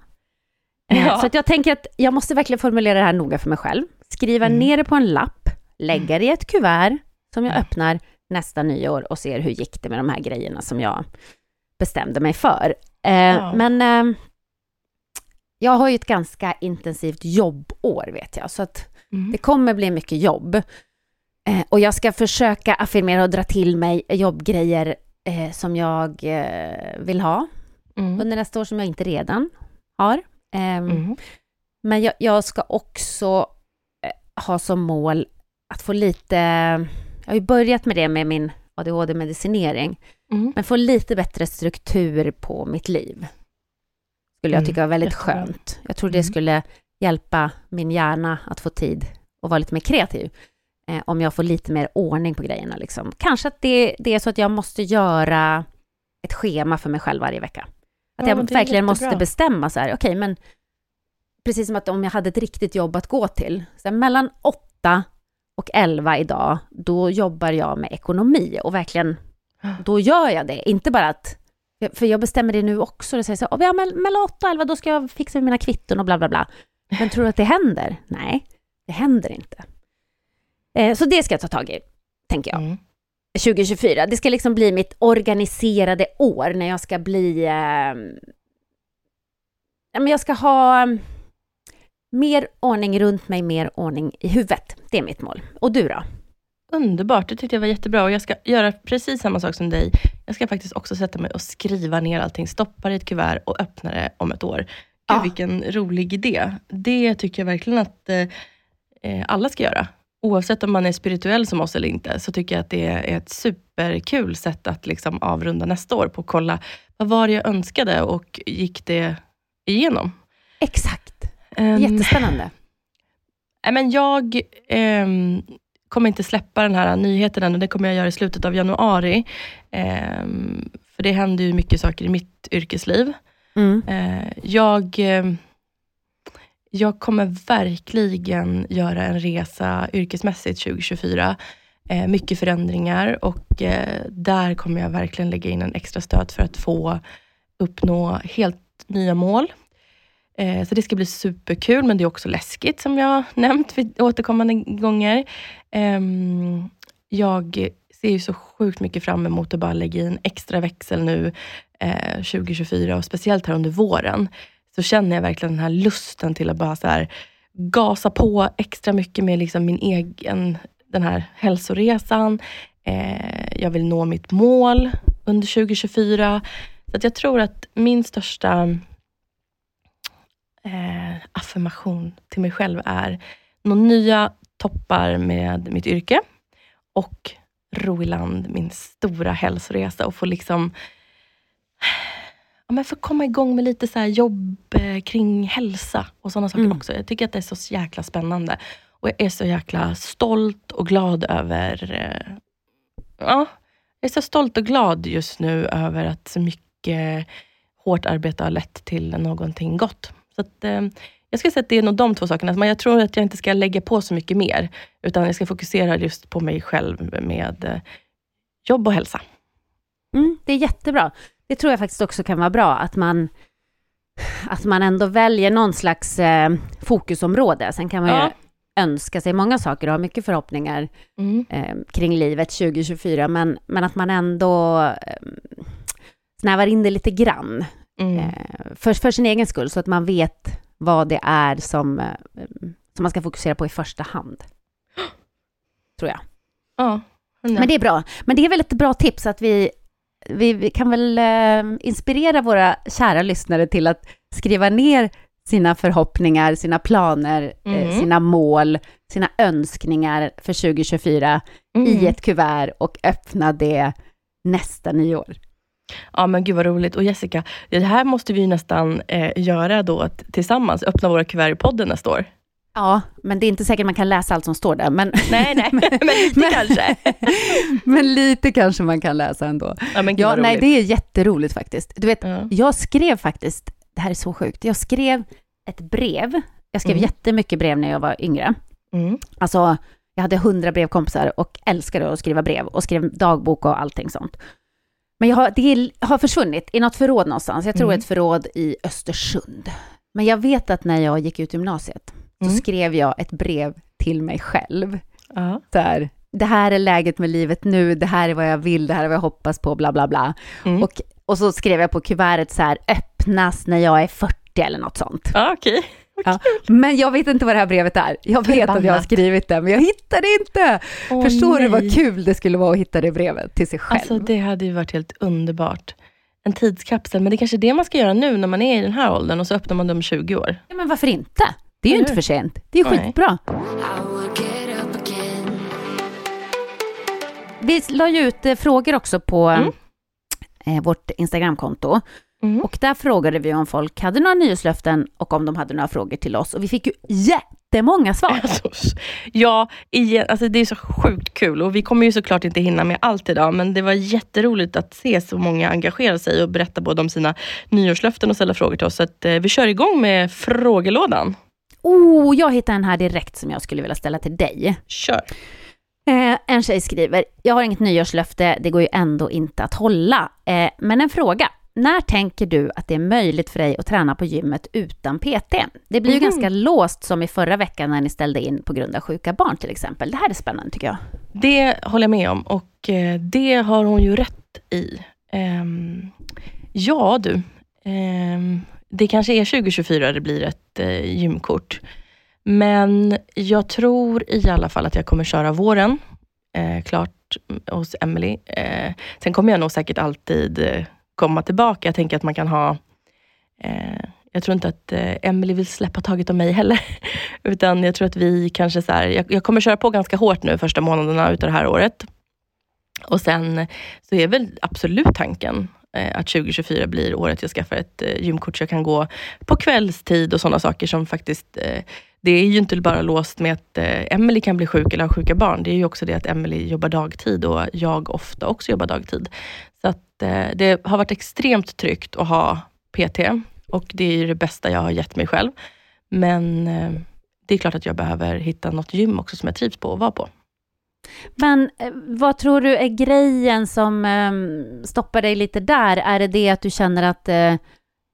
Eh, Ja. Så att jag tänker att jag måste verkligen formulera det här noga för mig själv. Skriva Mm. ner det på en lapp, lägga det i ett kuvert som jag öppnar nästa nyår och ser hur gick det med de här grejerna som jag bestämde mig för. Eh, Ja. Men eh, jag har ju ett ganska intensivt jobbår vet jag, så att Mm. det kommer bli mycket jobb. Eh, och jag ska försöka affirmera och dra till mig jobbgrejer eh, som jag eh, vill ha Mm. under nästa år som jag inte redan har. Ehm, Mm. Men jag, jag ska också eh, ha som mål att få lite, jag har ju börjat med det med min ADHD-medicinering, Mm. men få lite bättre struktur på mitt liv. Skulle jag Mm, tycka var väldigt jättebra. skönt. Jag tror det Mm. skulle hjälpa min hjärna att få tid och vara lite mer kreativ. Eh, om jag får lite mer ordning på grejerna. Liksom. Kanske att det, det är så att jag måste göra ett schema för mig själv varje vecka. Att Ja, jag det verkligen måste bestämma så här, okej men precis som att om jag hade ett riktigt jobb att gå till, så här, mellan 8 och 11 idag, då jobbar jag med ekonomi och verkligen, då gör jag det. Inte bara att, för jag bestämmer det nu också, och säger så här, ja, men mellan 8 och 11 då ska jag fixa mina kvitton och bla bla bla. Men tror du att det händer? Nej, det händer inte. Eh, så det ska jag ta tag i, tänker jag. Mm. 2024. Det ska liksom bli mitt organiserade år när jag ska bli... Eh, jag ska ha mm, mer ordning runt mig, mer ordning i huvudet. Det är mitt mål. Och du då? Underbart, det tyckte jag var jättebra och jag ska göra precis samma sak som dig. Jag ska faktiskt också sätta mig och skriva ner allting, stoppa det i ett kuvert och öppna det om ett år. Gud, Ja. vilken rolig idé. Det tycker jag verkligen att eh, eh, alla ska göra. Oavsett om man är spirituell som oss eller inte, så tycker jag att det är ett superkul sätt att liksom avrunda nästa år på att kolla, vad var det jag önskade och gick det igenom? Exakt. Ehm, Jättespännande. Nej, men jag ehm, kommer inte släppa den här nyheten ännu. Det kommer jag göra i slutet av januari. Ehm, för det händer ju mycket saker i mitt yrkesliv. Mm. Eh, jag, ehm, jag kommer verkligen göra en resa yrkesmässigt 2024. Eh, mycket förändringar och eh, där kommer jag verkligen lägga in en extra stöt för att få uppnå helt nya mål. Eh, så det ska bli superkul, men det är också läskigt som jag nämnt vid återkommande gånger. Ehm, jag ser ju så sjukt mycket fram emot att bara lägga i en extra växel nu eh, 2024 och speciellt här under våren. Så känner jag verkligen den här lusten till att bara så här, gasa på extra mycket med liksom min egen, den här hälsoresan. Eh, jag vill nå mitt mål under 2024. Så att jag tror att min största eh, affirmation till mig själv är nå nya toppar med mitt yrke och ro i land min stora hälsoresa och få liksom ja, men få komma igång med lite så jobb eh, kring hälsa och sådana saker Mm. också. Jag tycker att det är så jäkla spännande. Och jag är så jäkla stolt och glad över... Eh, ja, jag är så stolt och glad just nu över att så mycket hårt arbete har lett till någonting gott. Så att, eh, jag skulle säga att det är nog de två sakerna. Men jag tror att jag inte ska lägga på så mycket mer, utan jag ska fokusera just på mig själv med jobb och hälsa. Mm, det är jättebra. Det tror jag faktiskt också kan vara bra, att man, att man ändå väljer någon slags eh, fokusområde. Sen kan man ju Ja. önska sig många saker och ha mycket förhoppningar Mm. eh, kring livet 2024, men, men att man ändå eh, snävar in det lite grann Mm. eh, för, för sin egen skull, så att man vet vad det är som, eh, som man ska fokusera på i första hand. Tror jag. Ja. Men det är bra. Men det är väl ett bra tips att vi, vi, vi kan väl eh, inspirera våra kära lyssnare till att skriva ner sina förhoppningar, sina planer, eh, Mm. sina mål, sina önskningar för 2024 Mm. i ett kuvert och öppna det nästa nyår. Ja men gud vad roligt. Och Jessica, det här måste vi nästan eh, göra då tillsammans, öppna våra kuvert i podden nästa år. Ja, men det är inte säkert man kan läsa allt som står där. Men, Nej, nej, men lite men- kanske. men lite kanske man kan läsa ändå. Ja, men Ja, nej, det är jätteroligt faktiskt. Du vet, Ja. jag skrev faktiskt, det här är så sjukt, jag skrev ett brev. Jag skrev Mm. jättemycket brev när jag var yngre. Mm. Alltså, Jag hade hundra brevkompisar och älskade att skriva brev och skrev dagbok och allting sånt. Men jag har, det har försvunnit i något förråd någonstans. Jag tror Mm. ett förråd i Östersund. Men jag vet att när jag gick ut gymnasiet så Mm. skrev jag ett brev till mig själv. Ja. Där, det här är läget med livet nu, det här är vad jag vill, det här är vad jag hoppas på, bla bla bla. Mm. Och, och så skrev jag på kuvertet så här, öppnas när jag är 40 eller något sånt. Ja, okej. Ja. Men jag vet inte vad det här brevet är. Jag vet att jag har skrivit det, men jag hittar det inte. Åh, Förstår du nej. vad kul det skulle vara att hitta det brevet till sig själv? Alltså det hade ju varit helt underbart. En tidskapsel, men det är kanske är det man ska göra nu när man är i den här åldern och så öppnar man dem om 20 år. ja, men varför inte? Det är ju inte för sent. Det är skitbra. Vi la ju ut eh, frågor också på Mm. eh, vårt Instagramkonto. Mm. Och där frågade vi om folk hade några nyårslöften och om de hade några frågor till oss. Och vi fick ju jättemånga svar. Alltså, ja, igen, alltså det är så sjukt kul och vi kommer ju såklart inte hinna med allt idag, men det var jätteroligt att se så många engagera sig och berätta både om sina nyårslöften och ställa frågor till oss. Så att, eh, vi kör igång med frågelådan. Oh, jag hittade en här direkt som jag skulle vilja ställa till dig. Kör. Eh, en tjej skriver, jag har inget nyårslöfte, det går ju ändå inte att hålla. Eh, men en fråga, när tänker du att det är möjligt för dig att träna på gymmet utan PT? Det blir ju Mhm. ganska låst som i förra veckan när ni ställde in på grund av sjuka barn till exempel. Det här är spännande tycker jag. Det håller jag med om och eh, det har hon ju rätt i. Ehm, ja du, ehm, det kanske är 2024 det blir ett eh, gymkort. Men jag tror i alla fall att jag kommer köra våren, eh, klart mm, hos Emily. Eh, sen kommer jag nog säkert alltid eh, komma tillbaka. Jag tänker att man kan ha eh, jag tror inte att eh, Emily vill släppa taget om mig heller. Utan jag tror att vi kanske så här, jag, jag kommer köra på ganska hårt nu första månaderna utav det här året. Och sen så är väl absolut tanken Eh, att 2024 blir året jag skaffar ett eh, gymkort så jag kan gå på kvällstid och sådana saker som faktiskt eh, det är ju inte bara låst med att Emily kan bli sjuk eller ha sjuka barn. Det är ju också det att Emily jobbar dagtid och jag ofta också jobbar dagtid. Så att det har varit extremt tryggt att ha PT och det är ju det bästa jag har gett mig själv. Men det är klart att jag behöver hitta något gym också som jag trivs på att vara på. Men eh, vad tror du är grejen som eh, stoppar dig lite där? Är det det att du känner att eh,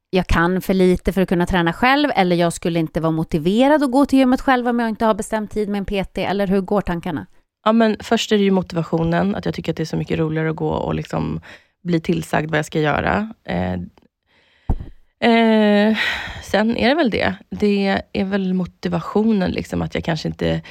jag kan för lite för att kunna träna själv eller jag skulle inte vara motiverad att gå till gymmet själv om jag inte har bestämt tid med en PT eller hur går tankarna? Ja, men först är det ju motivationen, att jag tycker att det är så mycket roligare att gå och liksom bli tillsagd vad jag ska göra. Eh, eh, sen är det väl det. Det är väl motivationen, liksom, att jag kanske inte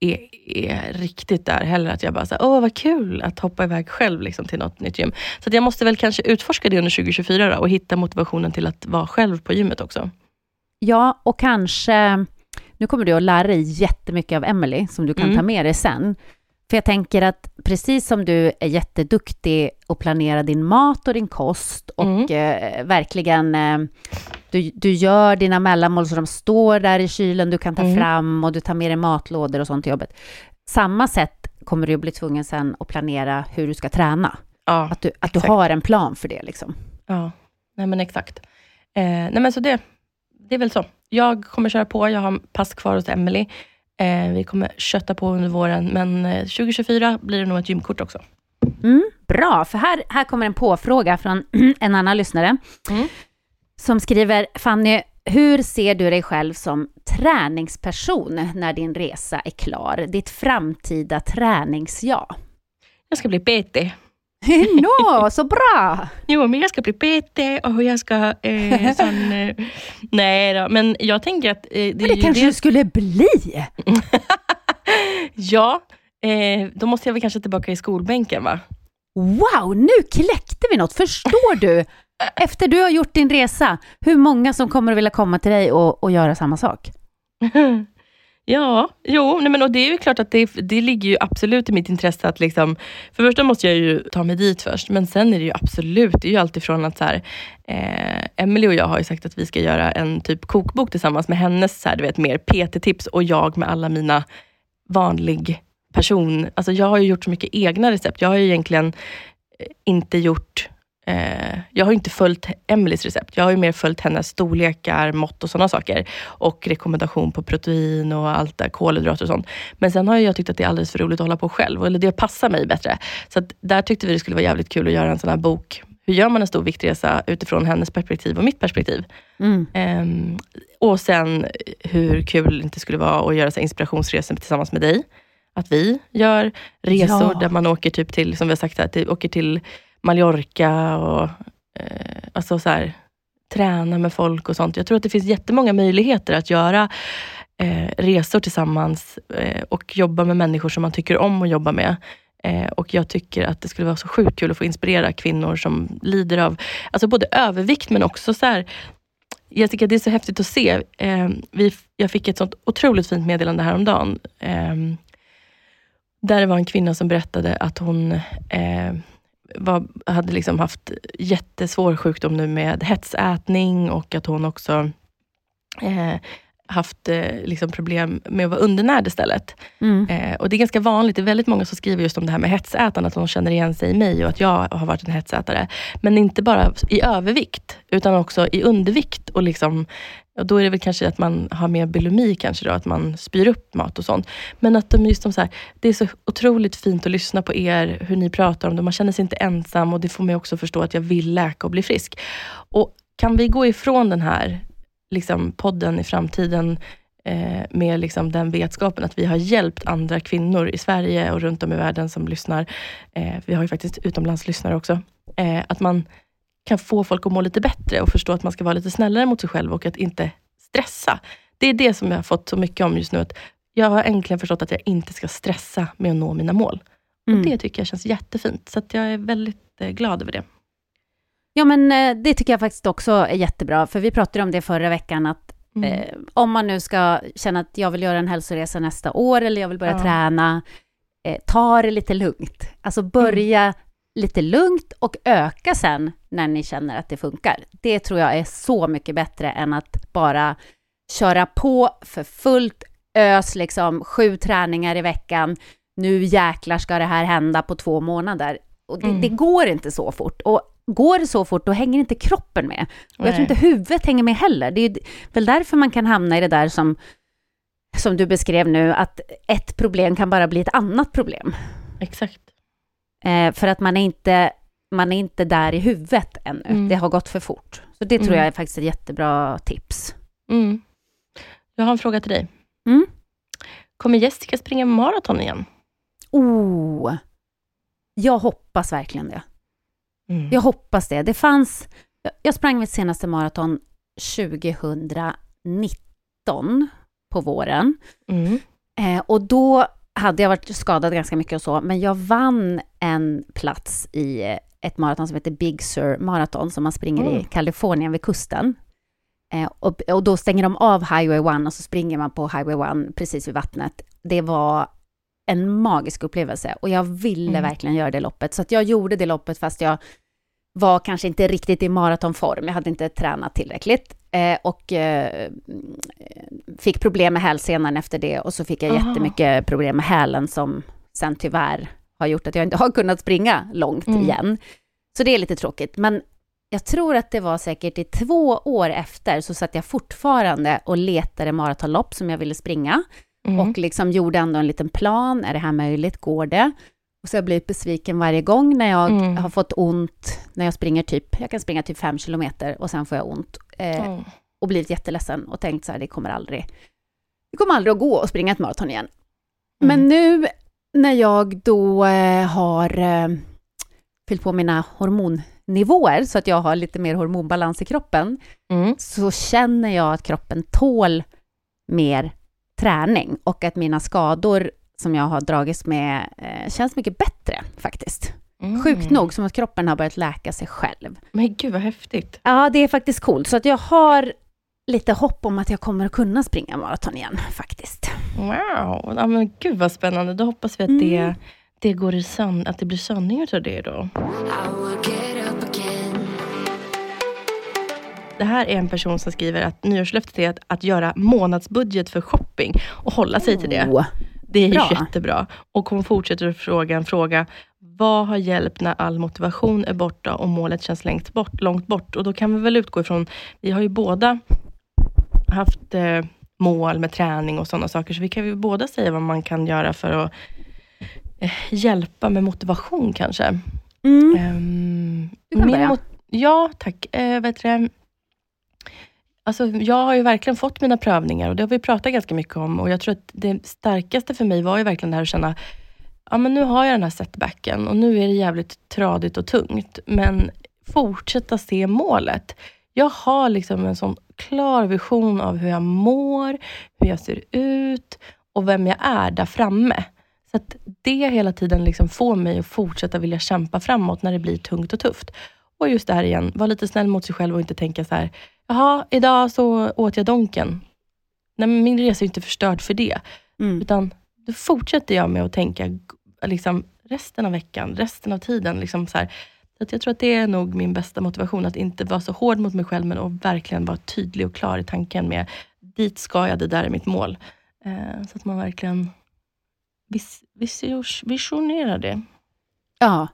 är, är riktigt där heller. Att jag bara, så här, åh vad kul att hoppa iväg själv liksom, till något nytt gym. Så jag måste väl kanske utforska det under 2024 då, och hitta motivationen till att vara själv på gymmet också. Ja, och kanske, nu kommer du att lära dig jättemycket av Emily som du kan Mm. ta med dig sen. För jag tänker att precis som du är jätteduktig att planera din mat och din kost och Mm. eh, verkligen eh, du, du gör dina mellanmål så de står där i kylen, du kan ta Mm. fram och du tar med dig matlådor och sånt till jobbet. Samma sätt kommer du att bli tvungen sen att planera hur du ska träna. Ja, Att du, att du har en plan för det liksom. Ja, nej men exakt. Eh, nej men så det, det är väl så. Jag kommer köra på, jag har pass kvar hos Emily. Eh, vi kommer kötta på under våren, men eh, 2024 blir det nog ett gymkort också. Mm, bra, för här, här kommer en påfråga från en annan lyssnare. Mm. Som skriver, Fanny, hur ser du dig själv som träningsperson när din resa är klar? Ditt framtida träningsja. Jag ska bli PT. Nå, så bra! Jo, men jag ska bli PT och jag ska... Eh, sån, eh, nej då, men jag tänker att... Eh, det, Men det kanske det- du skulle bli! Ja, eh, då måste jag väl kanske tillbaka i skolbänken va? Wow, nu kläckte vi något, förstår du? Efter du har gjort din resa, hur många som kommer att vilja komma till dig och, och göra samma sak? Ja, jo, nej men och det är ju klart att det, det ligger ju absolut i mitt intresse att liksom, för det första måste jag ju ta mig dit först, men sen är det ju absolut, det är ju alltifrån att så här, eh, Emily och jag har ju sagt att vi ska göra en typ kokbok tillsammans med hennes så här, du vet, mer PT-tips och jag med alla mina vanlig person, alltså jag har ju gjort så mycket egna recept. Jag har ju egentligen eh, inte gjort Eh, jag har inte följt Emelies recept. Jag har ju mer följt hennes storlekar, mått och sådana saker. Och rekommendation på protein och allt där, kolhydrater och sånt. Men sen har jag tyckt att det är alldeles för roligt att hålla på själv. Eller det passar mig bättre. Så där tyckte vi det skulle vara jävligt kul att göra en sån här bok. Hur gör man en stor viktresa utifrån hennes perspektiv och mitt perspektiv? Mm. Ehm, och sen hur kul det inte skulle vara att göra så inspirationsresor tillsammans med dig. Att vi gör resor Ja. där man åker typ till, som vi har sagt, här, till, åker till Mallorca och eh, alltså så här, träna med folk och sånt. Jag tror att det finns jättemånga möjligheter att göra eh, resor tillsammans eh, och jobba med människor som man tycker om att jobba med. Eh, och jag tycker att det skulle vara så sjukt kul att få inspirera kvinnor som lider av alltså både övervikt men också så här, jag tycker att det är så häftigt att se. Eh, vi, jag fick ett sånt otroligt fint meddelande häromdagen. Eh, där det var en kvinna som berättade att hon eh, var, hade liksom haft jättesvår sjukdom nu med hetsätning och att hon också eh, haft eh, liksom problem med att vara undernärd istället. Mm. Eh, och Det är ganska vanligt, det är väldigt många som skriver just om det här med hetsätande, att de känner igen sig i mig och att jag har varit en hetsätare. Men inte bara i övervikt, utan också i undervikt. Och liksom, och då är det väl kanske att man har mer bulimi, kanske då, att man spyr upp mat och sånt. Men att de just de så här, det är så otroligt fint att lyssna på er, hur ni pratar om det. Man känner sig inte ensam och det får mig också förstå att jag vill läka och bli frisk. Och Kan vi gå ifrån den här liksom, podden i framtiden eh, med liksom, den vetskapen att vi har hjälpt andra kvinnor i Sverige och runt om i världen som lyssnar. Eh, vi har ju faktiskt utomlandslyssnare också. Eh, att man kan få folk att må lite bättre och förstå att man ska vara lite snällare mot sig själv och att inte stressa. Det är det som jag har fått så mycket om just nu. Att jag har äntligen förstått att jag inte ska stressa med att nå mina mål. Mm. Och Det tycker jag känns jättefint. Så jag är väldigt eh, glad över det. Ja, men eh, det tycker jag faktiskt också är jättebra, för vi pratade om det förra veckan, att Mm. eh, om man nu ska känna att jag vill göra en hälsoresa nästa år, eller jag vill börja Ja. träna, eh, ta det lite lugnt. Alltså börja Mm. lite lugnt och öka sen när ni känner att det funkar. Det tror jag är så mycket bättre än att bara köra på för fullt ös, liksom sju träningar i veckan. Nu jäklar ska det här hända på två månader. Och det, Mm. det går inte så fort. Och går det så fort, då hänger inte kroppen med. Och jag tror inte huvudet hänger med heller. Det är väl därför man kan hamna i det där som, som du beskrev nu, att ett problem kan bara bli ett annat problem. Exakt. Eh, för att man är, inte, man är inte där i huvudet ännu. Mm. Det har gått för fort. Så det tror Mm. jag är faktiskt ett jättebra tips. Mm. Jag har en fråga till dig. Mm. Kommer Jessica springa maraton igen? Oh, jag hoppas verkligen det. Mm. Jag hoppas det. Det fanns... Jag sprang mitt senaste maraton 2019 på våren. Mm. Eh, och då hade jag varit skadad ganska mycket och så, men jag vann en plats i eh, ett maraton som heter Big Sur Marathon, som man springer i Mm. Kalifornien vid kusten. Eh, och, och då stänger de av Highway 1 och så springer man på Highway 1 precis vid vattnet. Det var en magisk upplevelse och jag ville Mm. verkligen göra det loppet. Så att jag gjorde det loppet fast jag var kanske inte riktigt i maratonform. Jag hade inte tränat tillräckligt eh, och eh, fick problem med hälsenan efter det och så fick jag Aha. jättemycket problem med hälen som sen tyvärr har gjort att jag inte har kunnat springa långt Mm. igen. Så det är lite tråkigt, men jag tror att det var säkert i två år efter så satt jag fortfarande och letade maratonlopp som jag ville springa Mm. och liksom gjorde ändå en liten plan. Är det här möjligt? Går det? Och så har jag blivit besviken varje gång när jag Mm. har fått ont, när jag springer typ, jag kan springa typ fem kilometer och sen får jag ont. Eh, Mm. och blivit jätteledsen och tänkt så här, det kommer aldrig, det kommer aldrig att gå att springa ett maraton igen. Mm. Men nu när jag då eh, har eh, fyllt på mina hormonnivåer så att jag har lite mer hormonbalans i kroppen, Mm. så känner jag att kroppen tål mer träning och att mina skador som jag har dragits med eh, känns mycket bättre faktiskt. Mm. Sjukt nog, som att kroppen har börjat läka sig själv. Men gud vad häftigt. Ja, det är faktiskt coolt. Så att jag har lite hopp om att jag kommer att kunna springa maraton igen faktiskt. Wow, ja, men gud vad spännande. Då hoppas vi att Mm. det, det går i sand, att det blir sanningar av det då. Det här är en person som skriver att nyårslöftet är att, att göra månadsbudget för shopping och hålla sig till det. Oh. Det är Bra. jättebra. Och hon fortsätter att fråga en fråga. vad har hjälpt när all motivation är borta och målet känns långt bort? Långt bort? Och då kan vi väl utgå ifrån, vi har ju båda haft eh, mål med träning och sådana saker, så vi kan ju båda säga vad man kan göra för att eh, hjälpa med motivation kanske. Mm. Kan min mot- ja, tack. Eh, vet du? Alltså, jag har ju verkligen fått mina prövningar och det har vi pratat ganska mycket om. Och Jag tror att det starkaste för mig var ju verkligen det här att känna, ja men nu har jag den här setbacken och nu är det jävligt tradigt och tungt. Men fortsätta se målet. Jag har liksom en sån klar vision av hur jag mår, hur jag ser ut och vem jag är där framme. Så att det hela tiden liksom får mig att fortsätta vilja kämpa framåt när det blir tungt och tufft. Och just det här igen, var lite snäll mot sig själv och inte tänka så här, jaha, idag så åt jag donken. Nej, men min resa är inte förstörd för det. Mm. Utan då fortsätter jag med att tänka liksom, resten av veckan, resten av tiden. Liksom så här. Så att jag tror att det är nog min bästa motivation, att inte vara så hård mot mig själv, men att verkligen vara tydlig och klar i tanken med, dit ska jag, det där är mitt mål. Eh, så att man verkligen vis, vis, visionerar det. Ja.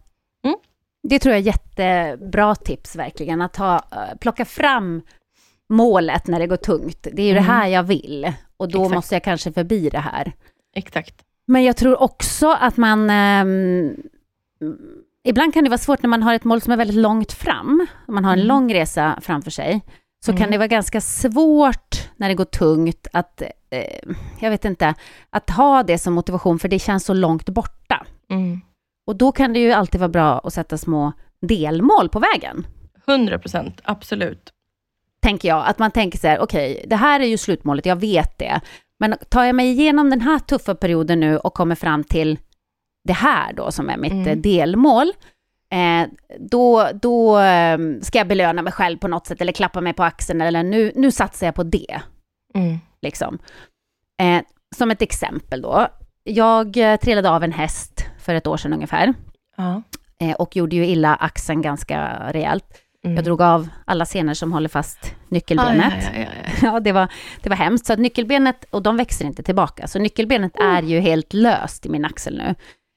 Mm. Det tror jag är jättebra tips verkligen, att ha, eh, plocka fram målet när det går tungt. Det är ju Mm. det här jag vill och då Exakt. måste jag kanske förbi det här. Exakt. Men jag tror också att man... ehm, ibland kan det vara svårt när man har ett mål som är väldigt långt fram. Om man har en Mm. lång resa framför sig. Så Mm. kan det vara ganska svårt när det går tungt att, eh, jag vet inte, att ha det som motivation för det känns så långt borta. Mm. Och då kan det ju alltid vara bra att sätta små delmål på vägen. 100 procent, absolut. Tänker jag, att man tänker så här, okej, det här är ju slutmålet, jag vet det. Men tar jag mig igenom den här tuffa perioden nu och kommer fram till det här då som är mitt Mm. eh, delmål, eh, då, då eh, ska jag belöna mig själv på något sätt eller klappa mig på axeln eller nu, nu satsar jag på det. Mm. Liksom. Eh, som ett exempel då, jag trillade av en häst för ett år sedan ungefär Ja. eh, och gjorde ju illa axeln ganska rejält. Mm. Jag drog av alla senor som håller fast nyckelbenet. Aj, aj, aj. Ja, det var, det var hemskt. Så att nyckelbenet, och de växer inte tillbaka. Så nyckelbenet är ju helt löst i min axel nu.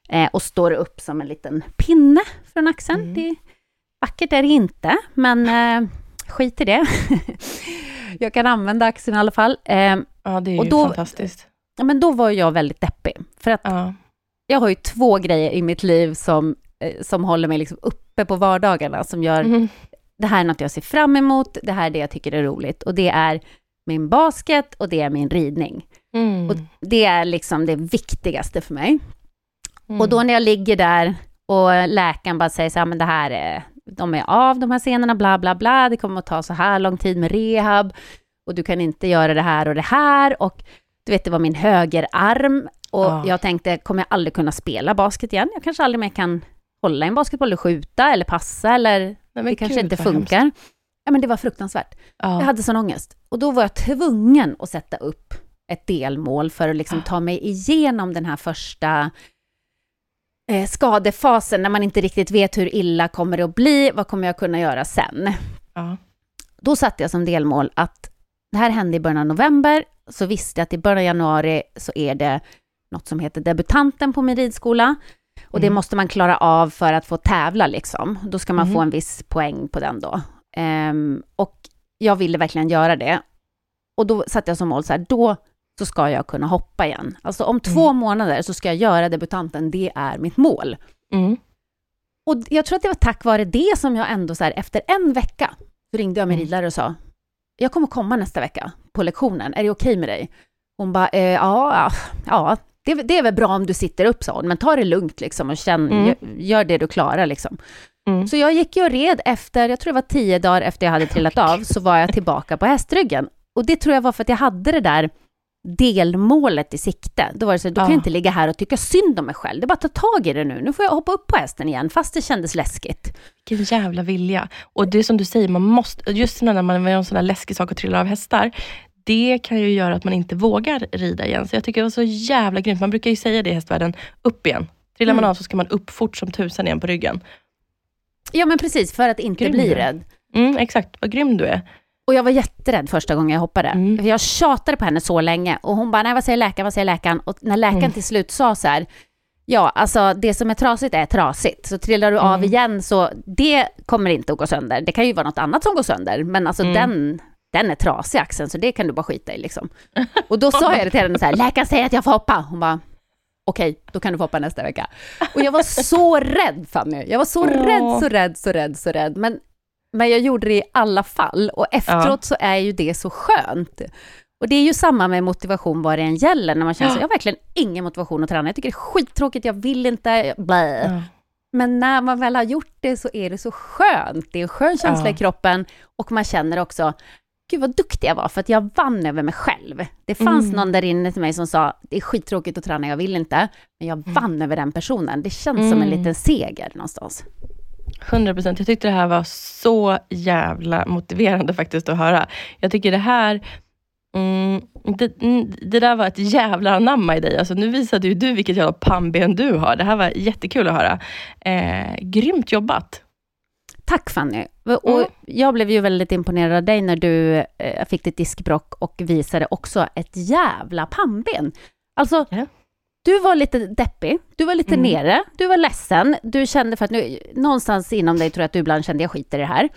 Eh, och står upp som en liten pinne från axeln. Mm. Det, vackert är det inte, men eh, skit i det. jag kan använda axeln i alla fall. Eh, Ja, det är Och ju då- fantastiskt. ja, men då var jag väldigt deppig. För att Ja. jag har ju två grejer i mitt liv som, eh, som håller mig liksom uppe på vardagarna. Som gör Mm. Det här är något jag ser fram emot, det här är det jag tycker är roligt. Och det är min basket och det är min ridning. Mm. Och det är liksom det viktigaste för mig. Mm. Och då när jag ligger där och läkaren bara säger så här, men det här är, de är av de här scenerna, bla bla bla, det kommer att ta så här lång tid med rehab och du kan inte göra det här och det här och du vet, det var min högerarm och Ja. jag tänkte, kommer jag aldrig kunna spela basket igen? Jag kanske aldrig mer kan hålla en basketboll och skjuta eller passa eller Nej, men det kanske inte funkar. hemskt. Ja, men det var fruktansvärt. Ja. Jag hade sån ångest. Och då var jag tvungen att sätta upp ett delmål för att liksom Ah. ta mig igenom den här första eh, skadefasen när man inte riktigt vet hur illa kommer det att bli, vad kommer jag kunna göra sen? Ja. Då satte jag som delmål att det här hände i början av november, så visste jag att i början av januari så är det något som heter debutanten på min ridskola. Och det Mm. måste man klara av för att få tävla liksom. Då ska man få en viss poäng på den då. Ehm, och jag ville verkligen göra det. Och då satte jag som mål så här, då så ska jag kunna hoppa igen. Alltså om två månader så ska jag göra debutanten, det är mitt mål. Mm. Och jag tror att det var tack vare det som jag ändå så här, efter en vecka, så ringde jag min Mm. ridlärare och sa, jag kommer komma nästa vecka på lektionen, är det okej med dig? Hon bara, eh, ja, ja det, det är väl bra om du sitter upp, sa hon, men ta det lugnt liksom och känn, Mm. gör, gör det du klarar liksom. Mm. Så jag gick ju och red efter, jag tror det var tio dagar efter jag hade trillat av, så var jag tillbaka på hästryggen. Och det tror jag var för att jag hade det där delmålet i sikte. Då var det så, då kan Ja. jag inte ligga här och tycka synd om mig själv. Det är bara att ta tag i det nu. Nu får jag hoppa upp på hästen igen, fast det kändes läskigt. Vilken jävla vilja. Och det är som du säger, man måste, just när man gör en sån här läskig sak och trillar av hästar, det kan ju göra att man inte vågar rida igen. Så jag tycker det var så jävla grymt. Man brukar ju säga det i hästvärlden, upp igen. Trillar man Mm. av så ska man upp fort som tusan igen på ryggen. Ja, men precis, för att inte Grym bli rädd. Mm, exakt, vad grym du är. Och jag var jätterädd första gången jag hoppade. Mm. För jag tjatade på henne så länge och hon bara, nej vad säger läkaren, vad säger läkaren? Och när läkaren Mm. till slut sa så här, Ja, alltså det som är trasigt är trasigt. Så trillar du av Mm. igen så det kommer inte att gå sönder. Det kan ju vara något annat som går sönder, men alltså Mm. den, den är trasig axeln, så det kan du bara skita i liksom. Och då sa jag det till henne så här, läkaren säger att jag får hoppa. Hon bara, okej, då kan du få hoppa nästa vecka. Och jag var så rädd Fanny. Jag var så Åh. rädd, så rädd, så rädd, så rädd. Men, men jag gjorde det i alla fall. Och efteråt så är ju det så skönt. Och det är ju samma med motivation vad det än gäller, när man känner så jag har verkligen ingen motivation att träna. Jag tycker det är skittråkigt, jag vill inte, blä. Ja. Men när man väl har gjort det så är det så skönt. Det är en skön känsla Ja. i kroppen och man känner också, gud vad duktig jag var för att jag vann över mig själv. Det fanns Mm. någon där inne till mig som sa, det är skittråkigt att träna, jag vill inte. Men jag vann över den personen. Det känns som en Mm. liten seger någonstans. 100 procent. Jag tyckte det här var så jävla motiverande faktiskt att höra. Jag tycker det här Mm, det, mm, det där var ett jävla anamma i dig. Alltså, nu visade ju du vilket jävla pannben du har. Det här var jättekul att höra. Eh, grymt jobbat. Tack Fanny. Och Mm. jag blev ju väldigt imponerad av dig när du eh, fick ditt diskbrock och visade också ett jävla pannben. Alltså, Ja. du var lite deppig, du var lite Mm. nere, du var ledsen, du kände för att nu, någonstans inom dig tror jag att du ibland kände jag skiter i det här.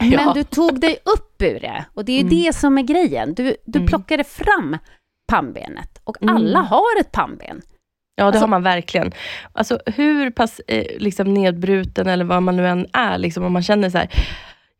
Men Ja. du tog dig upp ur det och det är ju Mm. det som är grejen. Du, du Mm. plockade fram pannbenet och Mm. alla har ett pannben. Ja, det Alltså- har man verkligen. Alltså hur pass eh, liksom nedbruten eller vad man nu än är, liksom, om man känner så här,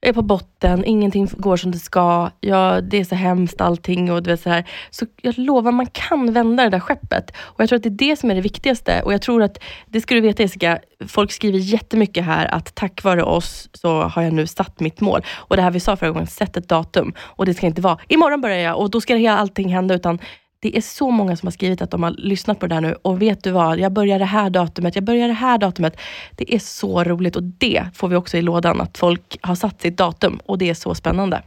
jag är på botten, ingenting går som det ska, ja, det är så hemskt allting och du vet så här. Så jag lovar, man kan vända det där skeppet. Och jag tror att det är det som är det viktigaste. Och jag tror att, det ska du veta Jessica, folk skriver jättemycket här att tack vare oss så har jag nu satt mitt mål. Och det här vi sa förra gången, sätt ett datum. Och det ska inte vara, imorgon börjar jag och då ska allting hända, utan det är så många som har skrivit att de har lyssnat på det här nu och vet du vad, jag börjar det här datumet, jag börjar det här datumet. Det är så roligt och det får vi också i lådan, att folk har satt sitt datum och det är så spännande.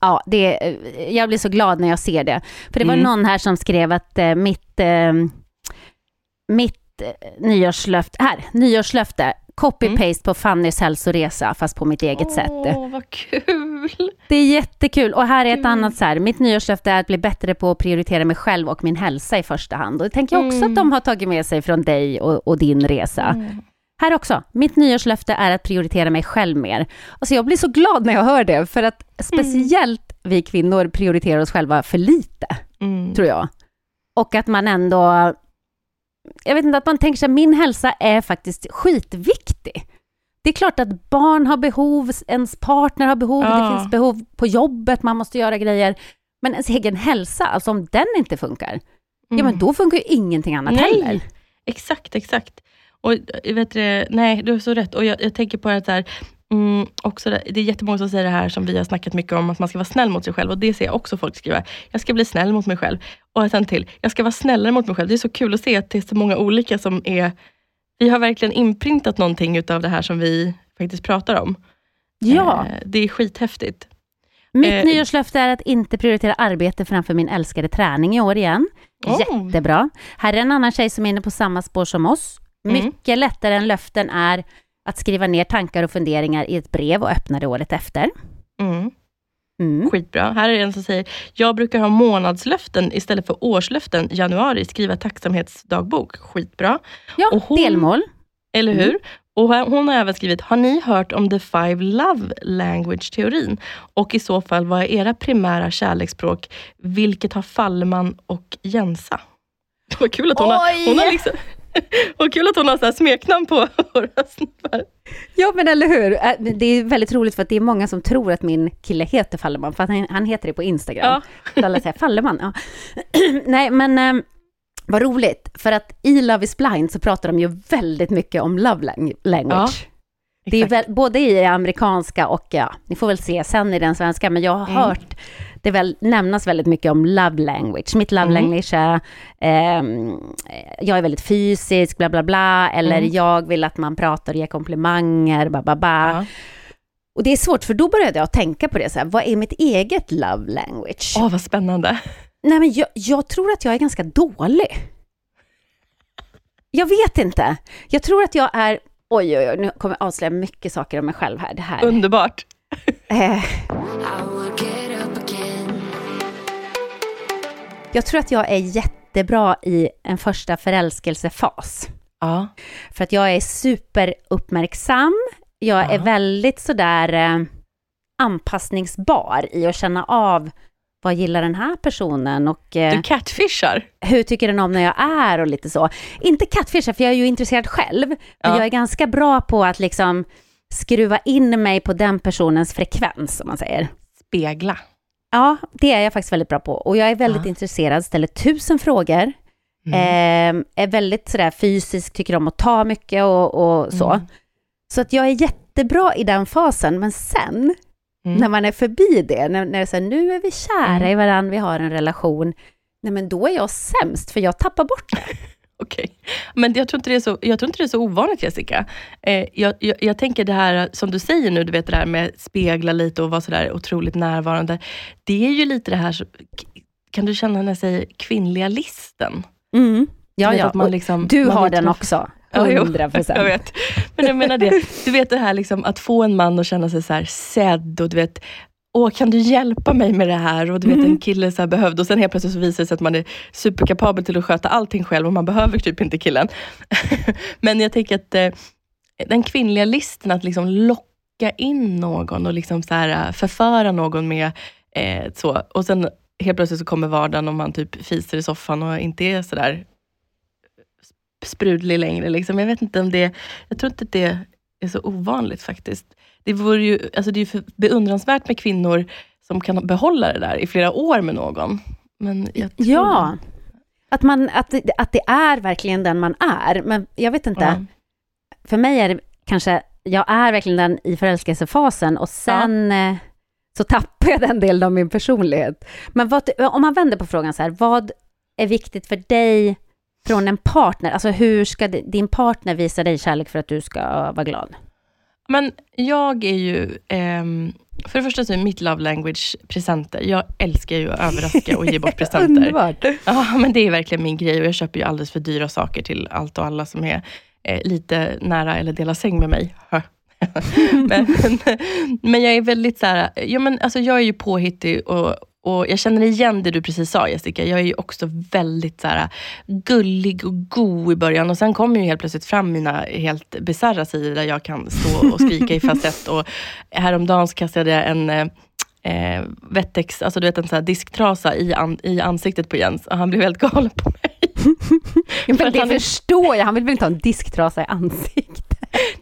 Ja, det, jag blir så glad när jag ser det. För det var Mm. någon här som skrev att eh, mitt, eh, mitt eh, nyårslöfte, här, nyårslöfte, copy-paste på Fannys hälsoresa, fast på mitt eget sätt. Åh, vad kul! Det är jättekul. Och här är ett Kul. annat så här, mitt nyårslöfte är att bli bättre på att prioritera mig själv och min hälsa i första hand. Och det tänker jag också Mm. att de har tagit med sig från dig och, och din resa. Mm. Här också, mitt nyårslöfte är att prioritera mig själv mer. Alltså jag blir så glad när jag hör det, för att speciellt vi kvinnor prioriterar oss själva för lite, Mm. tror jag. Och att man ändå, jag vet inte, att man tänker sig min hälsa är faktiskt skitviktig. Det är klart att barn har behov, ens partner har behov, det Ja. finns behov på jobbet, man måste göra grejer. Men ens egen hälsa, alltså om den inte funkar, ja men Mm. då funkar ju ingenting annat Nej. heller. Exakt, exakt. Och jag vet du, nej, du har så rätt. Och jag, jag tänker på det här, mm, också det, det är jättemånga som säger det här som vi har snackat mycket om, att man ska vara snäll mot sig själv. Och det ser jag också folk skriva. Jag ska bli snäll mot mig själv. Och sen till, jag ska vara snällare mot mig själv. Det är så kul att se att det är så många olika som är... Vi har verkligen inprintat någonting utav det här som vi faktiskt pratar om. Ja. Eh, det är skithäftigt. Mitt Eh, nyårslöfte är att inte prioritera arbete framför min älskade träning i år igen. Oh. Jättebra. Här är en annan tjej som är inne på samma spår som oss. Mm. Mycket lättare än löften är att skriva ner tankar och funderingar i ett brev och öppna det året efter. Mm. Mm. Skitbra. Här är en som säger, jag brukar ha månadslöften istället för årslöften. Januari, skriva tacksamhetsdagbok. Skitbra. Ja, Och hon- delmål. Eller Mm. hur? Och här- hon har även skrivit, har ni hört om the five love language-teorin? Och i så fall, vad är era primära kärleksspråk? Vilket har Fallman och Jensa? Vad kul att hon har, Oj! hon har liksom, vad kul att hon har så smeknamn på våra snubbar. Ja, men eller hur? Det är väldigt roligt för att det är många som tror att min kille heter Falleman, för att han, han heter det på Instagram. Så alla säger Falleman, ja. Nej, men eh, vad roligt, för att i Love is blind så pratar de ju väldigt mycket om love lang- language. Det är väl, både i amerikanska och, ja, ni får väl se sen i den svenska, men jag har Mm. hört det väl nämnas väldigt mycket om love language. Mitt love Mm. language är, ehm, jag är väldigt fysisk, bla bla bla, eller Mm. jag vill att man pratar och ger komplimanger, ba ba ba. Ja. Och det är svårt, för då började jag tänka på det, så här, vad är mitt eget love language? Åh, vad spännande. Nej, men jag, jag tror att jag är ganska dålig. Jag vet inte. Jag tror att jag är... Oj, oj, oj, nu kommer jag avslöja mycket saker om mig själv här. Det här. Underbart. Eh, jag tror att jag är jättebra i en första förälskelsefas. Ja. För att jag är superuppmärksam. Jag är Ja. väldigt sådär eh, anpassningsbar i att känna av vad gillar den här personen och eh, Du catfishar. hur tycker den om när jag är och lite så. Inte catfisha, för jag är ju intresserad själv, men Ja. jag är ganska bra på att liksom skruva in mig på den personens frekvens, om man säger. Spegla. Ja, det är jag faktiskt väldigt bra på. Och jag är väldigt Ja. intresserad, ställer tusen frågor. Mm. Eh, är väldigt sådär fysisk, tycker om att ta mycket och, och så. Mm. Så att jag är jättebra i den fasen, men sen Mm. när man är förbi det, när, när det är så här, nu är vi kära Mm. i varandra, vi har en relation, nej men då är jag sämst, för jag tappar bort det. Okej. Men jag tror, inte det är så, jag tror inte det är så ovanligt Jessica. Eh, jag, jag, jag tänker det här som du säger nu, du vet det här med spegla lite och vara sådär otroligt närvarande. Det är ju lite det här, kan du känna när jag säger kvinnliga listen? Mm. Ja, ja. att man liksom- du man har den också, Ja, jo. 100 Jag procent. vet. Men jag menar det, du vet det här liksom, att få en man att känna sig så här sedd och du vet, åh kan du hjälpa mig med det här? Och du vet Mm. en kille så behövde och sen helt plötsligt så visar det sig att man är superkapabel till att sköta allting själv och man behöver typ inte killen. Men jag tänker att eh, den kvinnliga listen att liksom locka in någon och liksom så här, eh, förföra någon med eh, så. Och sen helt plötsligt så kommer vardagen och man typ fiser i soffan och inte är sådär sprudlig längre. Liksom. Jag vet inte om det, jag tror inte det är så ovanligt faktiskt. Det, vore ju, alltså det är ju beundransvärt med kvinnor som kan behålla det där i flera år med någon. Men Ja, att, man, att, att det är verkligen den man är. Men jag vet inte, Ja. för mig är det kanske, jag är verkligen den i förälskelsefasen och sen eh, så tappar jag den delen av min personlighet. Men vad, om man vänder på frågan så här, vad är viktigt för dig från en partner? Alltså hur ska di- din partner visa dig kärlek för att du ska vara glad? Men jag är ju, ehm, för det första så är mitt love language presenter. Jag älskar ju att överraska och ge bort presenter. Underbart. Ja, men det är verkligen min grej och jag köper ju alldeles för dyra saker till allt och alla som är eh, lite nära eller delar säng med mig. Hö. men, men jag är väldigt så här, ja, men alltså jag är ju påhittig och, och jag känner igen det du precis sa Jessica. Jag är ju också väldigt så här, gullig och god i början och sen kommer ju helt plötsligt fram mina helt bisarra sidor där jag kan stå och skrika i falsett. Och häromdagen så kastade jag en eh, eh, Wettex, alltså du vet en sån här disktrasa i, an, i ansiktet på Jens och han blev helt galen på mig. Men det han förstår jag, han vill väl inte ha en disktrasa i ansiktet?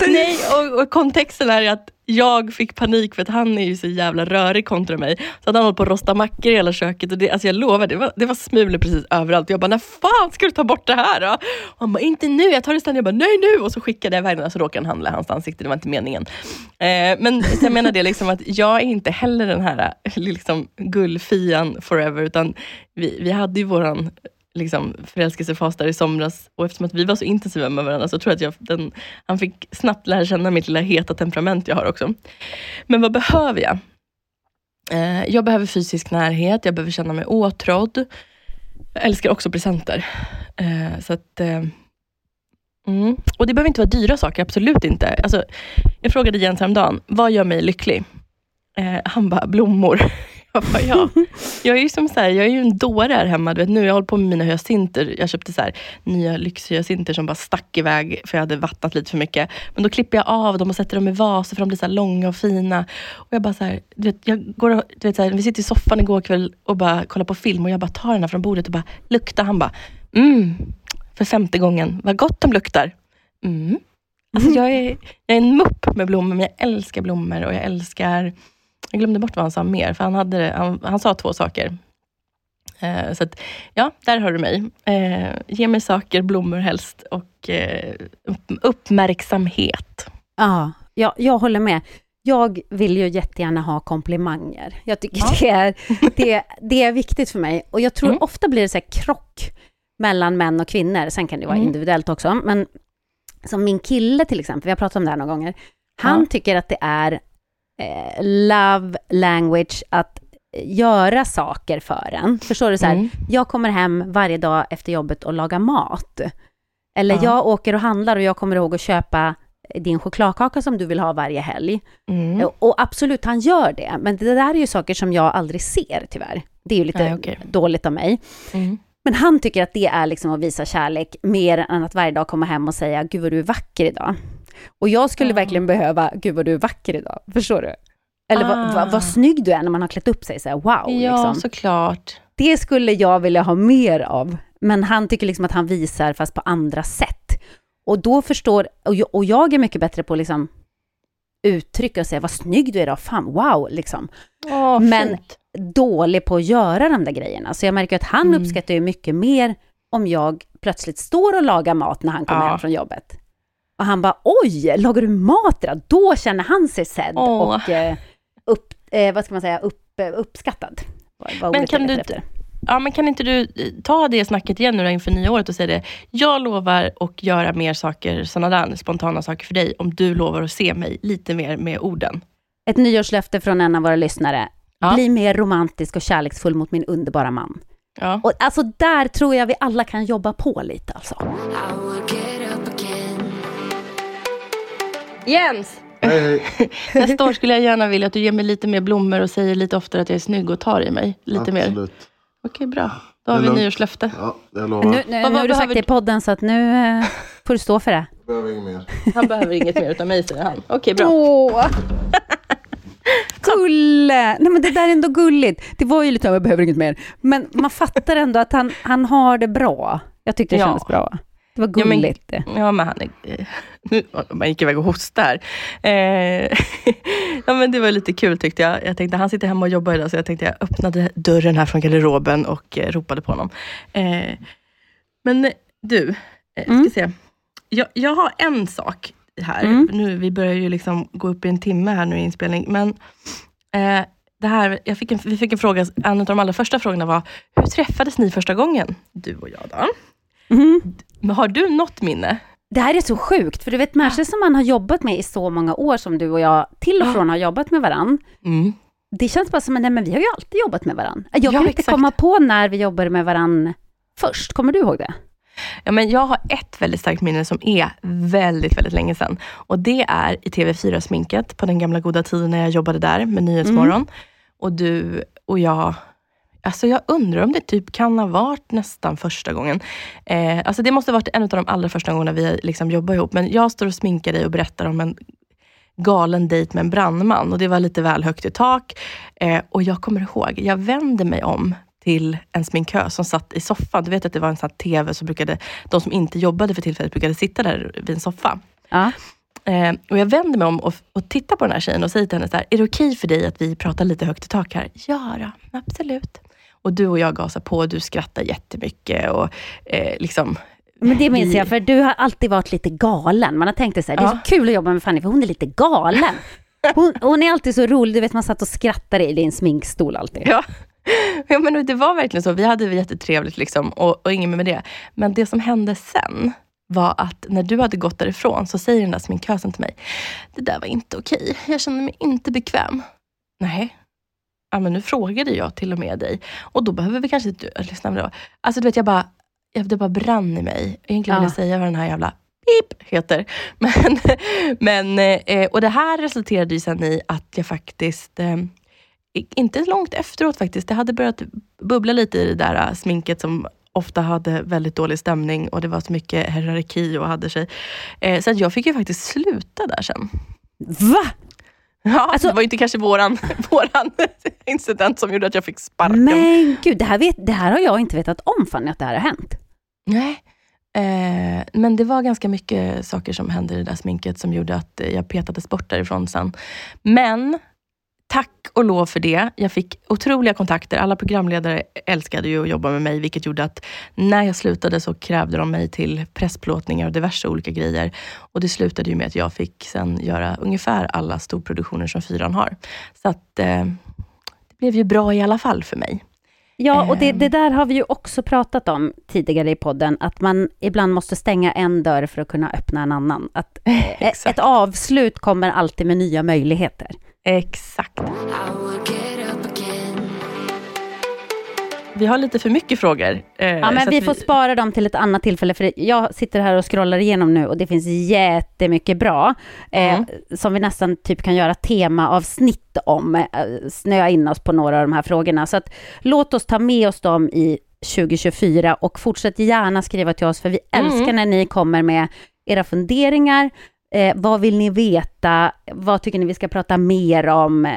Nej, och, och kontexten är att jag fick panik för att han är ju så jävla rörig kontra mig. Så att han håller på att rosta mackor i hela köket. Och det, alltså jag lovar, det var, det var smulor precis överallt. Jag bara, när fan ska du ta bort det här då? Och han bara, inte nu, jag tar det sen. Jag bara, nej nu! Och så skickade jag iväg den och så råkade han handla i hans ansikte. Det var inte meningen. Eh, men jag menar det liksom att jag är inte heller den här eh, liksom, gullfian forever. Utan vi, vi hade ju våran liksom, förälskelsefas där i somras och eftersom att vi var så intensiva med varandra så tror jag att jag, den, han fick snabbt lära känna mitt lilla heta temperament jag har också. Men vad behöver jag? Eh, jag behöver fysisk närhet, jag behöver känna mig åtrådd. Jag älskar också presenter. Eh, så att, eh, mm. Och det behöver inte vara dyra saker, absolut inte. Alltså, jag frågade Jens häromdagen, vad gör mig lycklig? Eh, han bara, blommor. Jag bara, ja. Jag är ju som så här, jag är ju en dåre här hemma. Du vet, nu har jag hållit på med mina hyacinter. Jag köpte så här, nya lyxhyacinter som bara stack iväg för jag hade vattnat lite för mycket. Men då klipper jag av dem och sätter dem i vaser för de blir så här långa och fina. Och jag bara så här, du vet, jag går och, du vet, så här, vi sitter i soffan igår kväll och bara kollar på film och jag bara tar den här från bordet och bara luktar. Han bara, mm, för femte gången, vad gott de luktar. Mm. Alltså jag, är, jag är en mupp med blommor, men jag älskar blommor och jag älskar jag glömde bort vad han sa mer, för han, hade, han, han sa två saker. Eh, så att, ja, där har du mig. Eh, ge mig saker, blommor helst, och eh, upp, uppmärksamhet. Ja, jag, jag håller med. Jag vill ju jättegärna ha komplimanger. Jag tycker Ja. det, är, det, det är viktigt för mig. Och jag tror Mm. ofta blir det så krock mellan män och kvinnor. Sen kan det vara Mm. individuellt också. Men som min kille till exempel, vi har pratat om det här några gånger. Han Ja. tycker att det är eh, love language att göra saker för en. Förstår du? Så här, Mm. jag kommer hem varje dag efter jobbet och lagar mat. Eller Ja. jag åker och handlar och jag kommer ihåg att köpa din chokladkaka som du vill ha varje helg. Mm. Och absolut, han gör det. Men det där är ju saker som jag aldrig ser tyvärr. Det är ju lite Nej, okej. dåligt av mig. Mm. Men han tycker att det är liksom att visa kärlek mer än att varje dag komma hem och säga gud vad du är vacker idag. Och jag skulle Ja. verkligen behöva gud vad du är vacker idag. Förstår du? Eller vad, Ah. vad, vad snygg du är när man har klätt upp sig så här, wow. Ja, liksom. såklart. Det skulle jag vilja ha mer av. Men han tycker liksom att han visar fast på andra sätt. Och då förstår, och jag, och jag är mycket bättre på liksom uttrycka och säga vad snygg du är idag, fan wow liksom. Åh, Men- fint. Dålig på att göra de där grejerna. Så jag märker att han Mm. uppskattar ju mycket mer om jag plötsligt står och lagar mat när han kommer Ja. hem från jobbet. Och han bara oj, lagar du mat idag? Då känner han sig sedd Åh. och eh, upp, eh, vad ska man säga, upp, eh, uppskattad. Vad, vad Men kan du efter. Ja, men kan inte du eh, ta det snacket igen nu inför nya året och säga det. Jag lovar att göra mer saker, sådana där spontana saker för dig, om du lovar att se mig lite mer med orden. Ett nyårslöfte från en av våra lyssnare. Ja. Bli mer romantisk och kärleksfull mot min underbara man. Ja. Och alltså där tror jag vi alla kan jobba på lite alltså. Jens! Hej, hej. Nästa år skulle jag gärna vilja att du ger mig lite mer blommor och säger lite oftare att jag är snygg och tar i mig lite mer. Okej, bra. Då har vi lugnt. nyårslöfte. Ja, jag Nu, lovar. nu, Vad- nu vad har du sagt behöver det i podden så att nu eh, får du stå för det. Behöver inget mer. Han behöver inget mer utav mig, säger han. Okej, bra. Åh! Gulle! Nej men det där är ändå gulligt. Det var ju lite, jag behöver inget mer. Men man fattar ändå att han, han har det bra. Jag tyckte det Ja. kändes bra. Det var Ja, men- gulligt. Ja, men han är... eh, Nu, man gick iväg och hostade här. Eh, ja, men det var lite kul tyckte jag. Jag tänkte, han sitter hemma och jobbar idag, så jag tänkte jag öppnade dörren här från garderoben och eh, ropade på honom. Eh, men du, eh, ska Mm. se. Jag, jag har en sak här. Mm. Nu, vi börjar ju liksom gå upp i en timme här nu i inspelning. Men eh, det här, jag fick en, vi fick en fråga, en av de allra första frågorna var, hur träffades ni första gången? Du och jag då? Mm. Men har du något minne? Det här är så sjukt, för du vet människor som man har jobbat med i så många år som du och jag till och Ja. från har jobbat med varann. Mm. Det känns bara som att nej, men vi har ju alltid jobbat med varann. Jag Ja, kan inte exakt. komma på när vi jobbade med varann först. Kommer du ihåg det? Ja, men jag har ett väldigt starkt minne som är väldigt, väldigt länge sedan. Och det är i TV4-sminket på den gamla goda tiden när jag jobbade där med Nyhetsmorgon. Och du och jag, alltså jag undrar om det typ kan ha varit nästan första gången. Eh, alltså det måste ha varit en av de allra första gångerna vi liksom jobbade ihop. Men jag står och sminkar dig och berättar om en galen dejt med en brandman och det var lite väl högt i tak. Eh, och jag kommer ihåg, jag vände mig om till en sminkös som satt i soffan. Du vet att det var en sån TV, så brukade de som inte jobbade för tillfället brukade sitta där vid en soffa. Ja. Eh, och jag vänder mig om och, och tittar på den här tjejen och säger till henne så här, är det okej för dig att vi pratar lite högt i tak här? Ja då, absolut. Och du och jag gasar på och du skrattar jättemycket och eh, liksom Men det minns jag, för du har alltid varit lite galen. Man har tänkt så här, det är Ja. så kul att jobba med Fanny, för hon är lite galen. Hon, hon är alltid så rolig, du vet man satt och skrattade i din sminkstol alltid. Ja. ja, men det var verkligen så. Vi hade jättetrevligt liksom, och, och inget med det. Men det som hände sen var att när du hade gått därifrån så säger den där sminkösen till mig, det där var inte okej. Jag kände mig inte bekväm. Nej. Ja, men nu frågade jag till och med dig. Och då behöver vi kanske inte lyssna på det. Alltså du vet, jag bara, jag, det bara brann i mig. Egentligen Ja. jag säga vad den här jävla pip heter. Men, men, eh, och det här resulterade ju sen i att jag faktiskt eh, inte långt efteråt faktiskt. Det hade börjat bubbla lite i det där äh, sminket som ofta hade väldigt dålig stämning och det var så mycket hierarki och hade sig. Eh, så att jag fick ju faktiskt sluta där sen. Va? Ja, Alltså- det var ju inte kanske våran, våran incident som gjorde att jag fick sparken. Men gud, det här, vet, det här har jag inte vetat om Fanny, att det här har hänt. Nej. Eh, men det var ganska mycket saker som hände i det där sminket som gjorde att jag petades bort därifrån sen. Men tack och lov för det. Jag fick otroliga kontakter. Alla programledare älskade ju att jobba med mig, vilket gjorde att när jag slutade så krävde de mig till pressplåtningar och diverse olika grejer. Och det slutade ju med att jag fick sen göra ungefär alla storproduktioner som Fyran har. Så att eh, det blev ju bra i alla fall för mig. Ja, och det, Ehm. det där har vi ju också pratat om tidigare i podden, att man ibland måste stänga en dörr för att kunna öppna en annan. Att eh, ett avslut kommer alltid med nya möjligheter. Exakt. Vi har lite för mycket frågor. eh, Ja, men att vi får spara dem till ett annat tillfälle, för jag sitter här och scrollar igenom nu och det finns jättemycket bra, eh, Mm. som vi nästan typ kan göra temaavsnitt om, eh, snöa in oss på några av de här frågorna. Så att låt oss ta med oss dem i 2024 och fortsätt gärna skriva till oss för vi Mm. älskar när ni kommer med era funderingar. Eh, vad vill ni veta? Vad tycker ni vi ska prata mer om? Eh,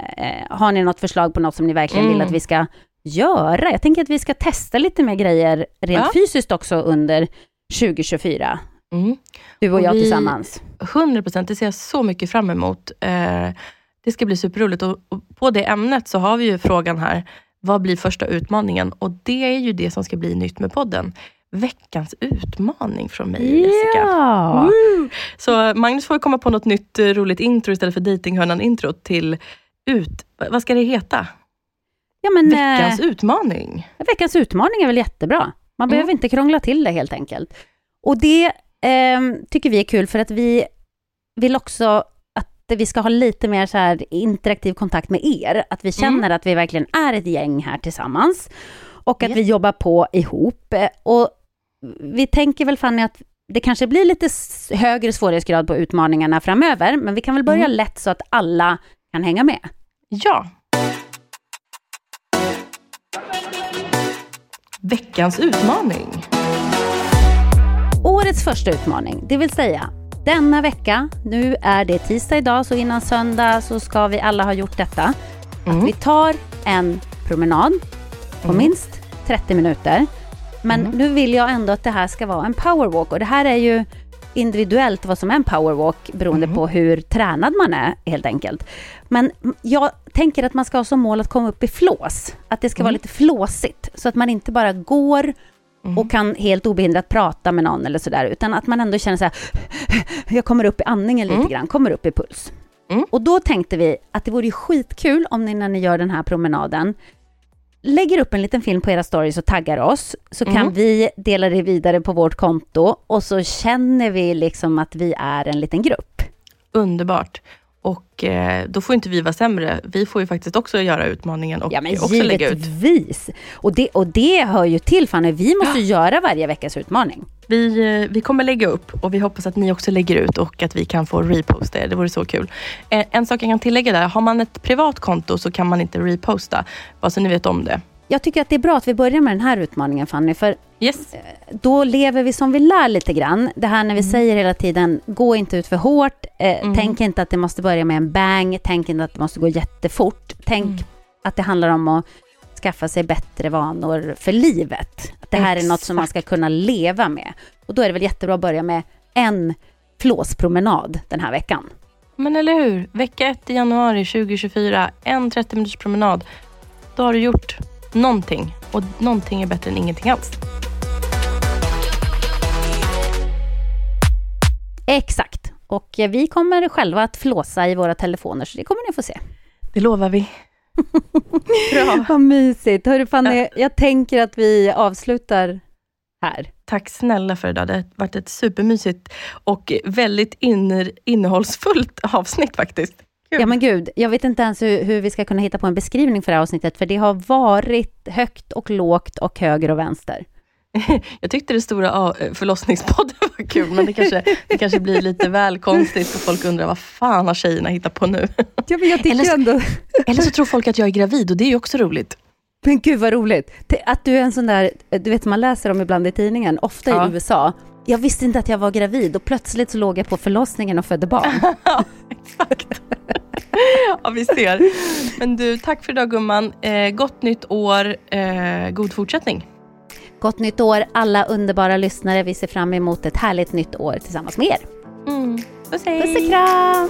har ni något förslag på något som ni verkligen vill Mm. att vi ska göra? Jag tänker att vi ska testa lite mer grejer rent Ja. fysiskt också under 2024. Mm. Du och, Och jag vi- tillsammans. 100 procent, det ser jag så mycket fram emot. Eh, det ska bli superroligt. Och, och på det ämnet så har vi ju frågan här, vad blir första utmaningen? Och det är ju det som ska bli nytt med podden. Veckans utmaning från mig Jessica. Ja! Woo! Så Magnus får komma på något nytt eh, roligt intro istället för Datinghörnan-intro till ut... Vad ska det heta? ja men, Veckans eh, utmaning. veckans utmaning är väl jättebra. Man Mm. behöver inte krångla till det helt enkelt. Och det ehm, tycker vi är kul för att vi vill också att vi ska ha lite mer så här interaktiv kontakt med er. Att vi känner att vi verkligen är ett gäng här tillsammans. Och att Yes. vi jobbar på ihop. Eh, Och vi tänker väl Fanny att det kanske blir lite högre svårighetsgrad på utmaningarna framöver, men vi kan väl börja Mm. lätt så att alla kan hänga med. Ja. Veckans utmaning. Årets första utmaning, det vill säga denna vecka, nu är det tisdag idag, så innan söndag så ska vi alla ha gjort detta. Mm. Att vi tar en promenad på minst 30 minuter. Men Mm. nu vill jag ändå att det här ska vara en powerwalk och det här är ju individuellt vad som är en powerwalk beroende Mm. på hur tränad man är helt enkelt. Men jag tänker att man ska ha som mål att komma upp i flås. Att det ska vara Mm. lite flåsigt så att man inte bara går Mm. och kan helt obehindrat prata med någon eller sådär, utan att man ändå känner så här, jag kommer upp i andningen lite Mm. grann, kommer upp i puls. Mm. Och då tänkte vi att det vore skitkul om ni när ni gör den här promenaden lägger upp en liten film på era stories och taggar oss, så kan Mm. vi dela det vidare på vårt konto och så känner vi liksom att vi är en liten grupp. Underbart. Och eh, då får inte vi vara sämre. Vi får ju faktiskt också göra utmaningen och Ja men också lägga ut. givetvis! Och det, och det hör ju till Fanny, vi måste göra varje veckas utmaning. Vi, eh, vi kommer lägga upp och vi hoppas att ni också lägger ut och att vi kan få reposta er. Det vore så kul. Eh, en sak jag kan tillägga där, har man ett privat konto så kan man inte reposta. Bara så ni vet om det. Jag tycker att det är bra att vi börjar med den här utmaningen Fanny, för Yes. då lever vi som vi lär lite grann. Det här när vi säger hela tiden, gå inte ut för hårt, eh, Mm. tänk inte att det måste börja med en bang, tänk inte att det måste gå jättefort, tänk Mm. att det handlar om att skaffa sig bättre vanor för livet. Att det här är något som man ska kunna leva med. Och då är det väl jättebra att börja med en flåspromenad den här veckan. Men eller hur? Vecka 1 i januari 2024, en 30 minuters promenad. Då har du gjort någonting. Och någonting är bättre än ingenting alls. Exakt. Och eh, vi kommer själva att flåsa i våra telefoner, så det kommer ni få se. Det lovar vi. Bra. Vad mysigt. Hörru Fanny, jag tänker att vi avslutar här. Tack snälla för idag. Det har varit ett supermysigt och väldigt inner, innehållsfullt avsnitt faktiskt. Kul. Ja men gud, jag vet inte ens hur, hur vi ska kunna hitta på en beskrivning för det här avsnittet, för det har varit högt och lågt och höger och vänster. Jag tyckte det stora av- förlossnspodden var kul, men det kanske, det kanske blir lite väl konstigt och folk undrar vad fan har tjejerna hittat på nu? Ja men jag Eller så- ändå... Eller så tror folk att jag är gravid och det är ju också roligt. Men gud vad roligt. Att du är en sån där, du vet man läser om ibland i tidningen, ofta Ja. i USA. Jag visste inte att jag var gravid och plötsligt så låg jag på förlossningen och födde barn. Exakt. ja, vi ser. Men du, tack för idag gumman. Eh, gott nytt år. Eh, god fortsättning. Gott nytt år alla underbara lyssnare. Vi ser fram emot ett härligt nytt år tillsammans med er. Mm. Puss hej. Puss och kram!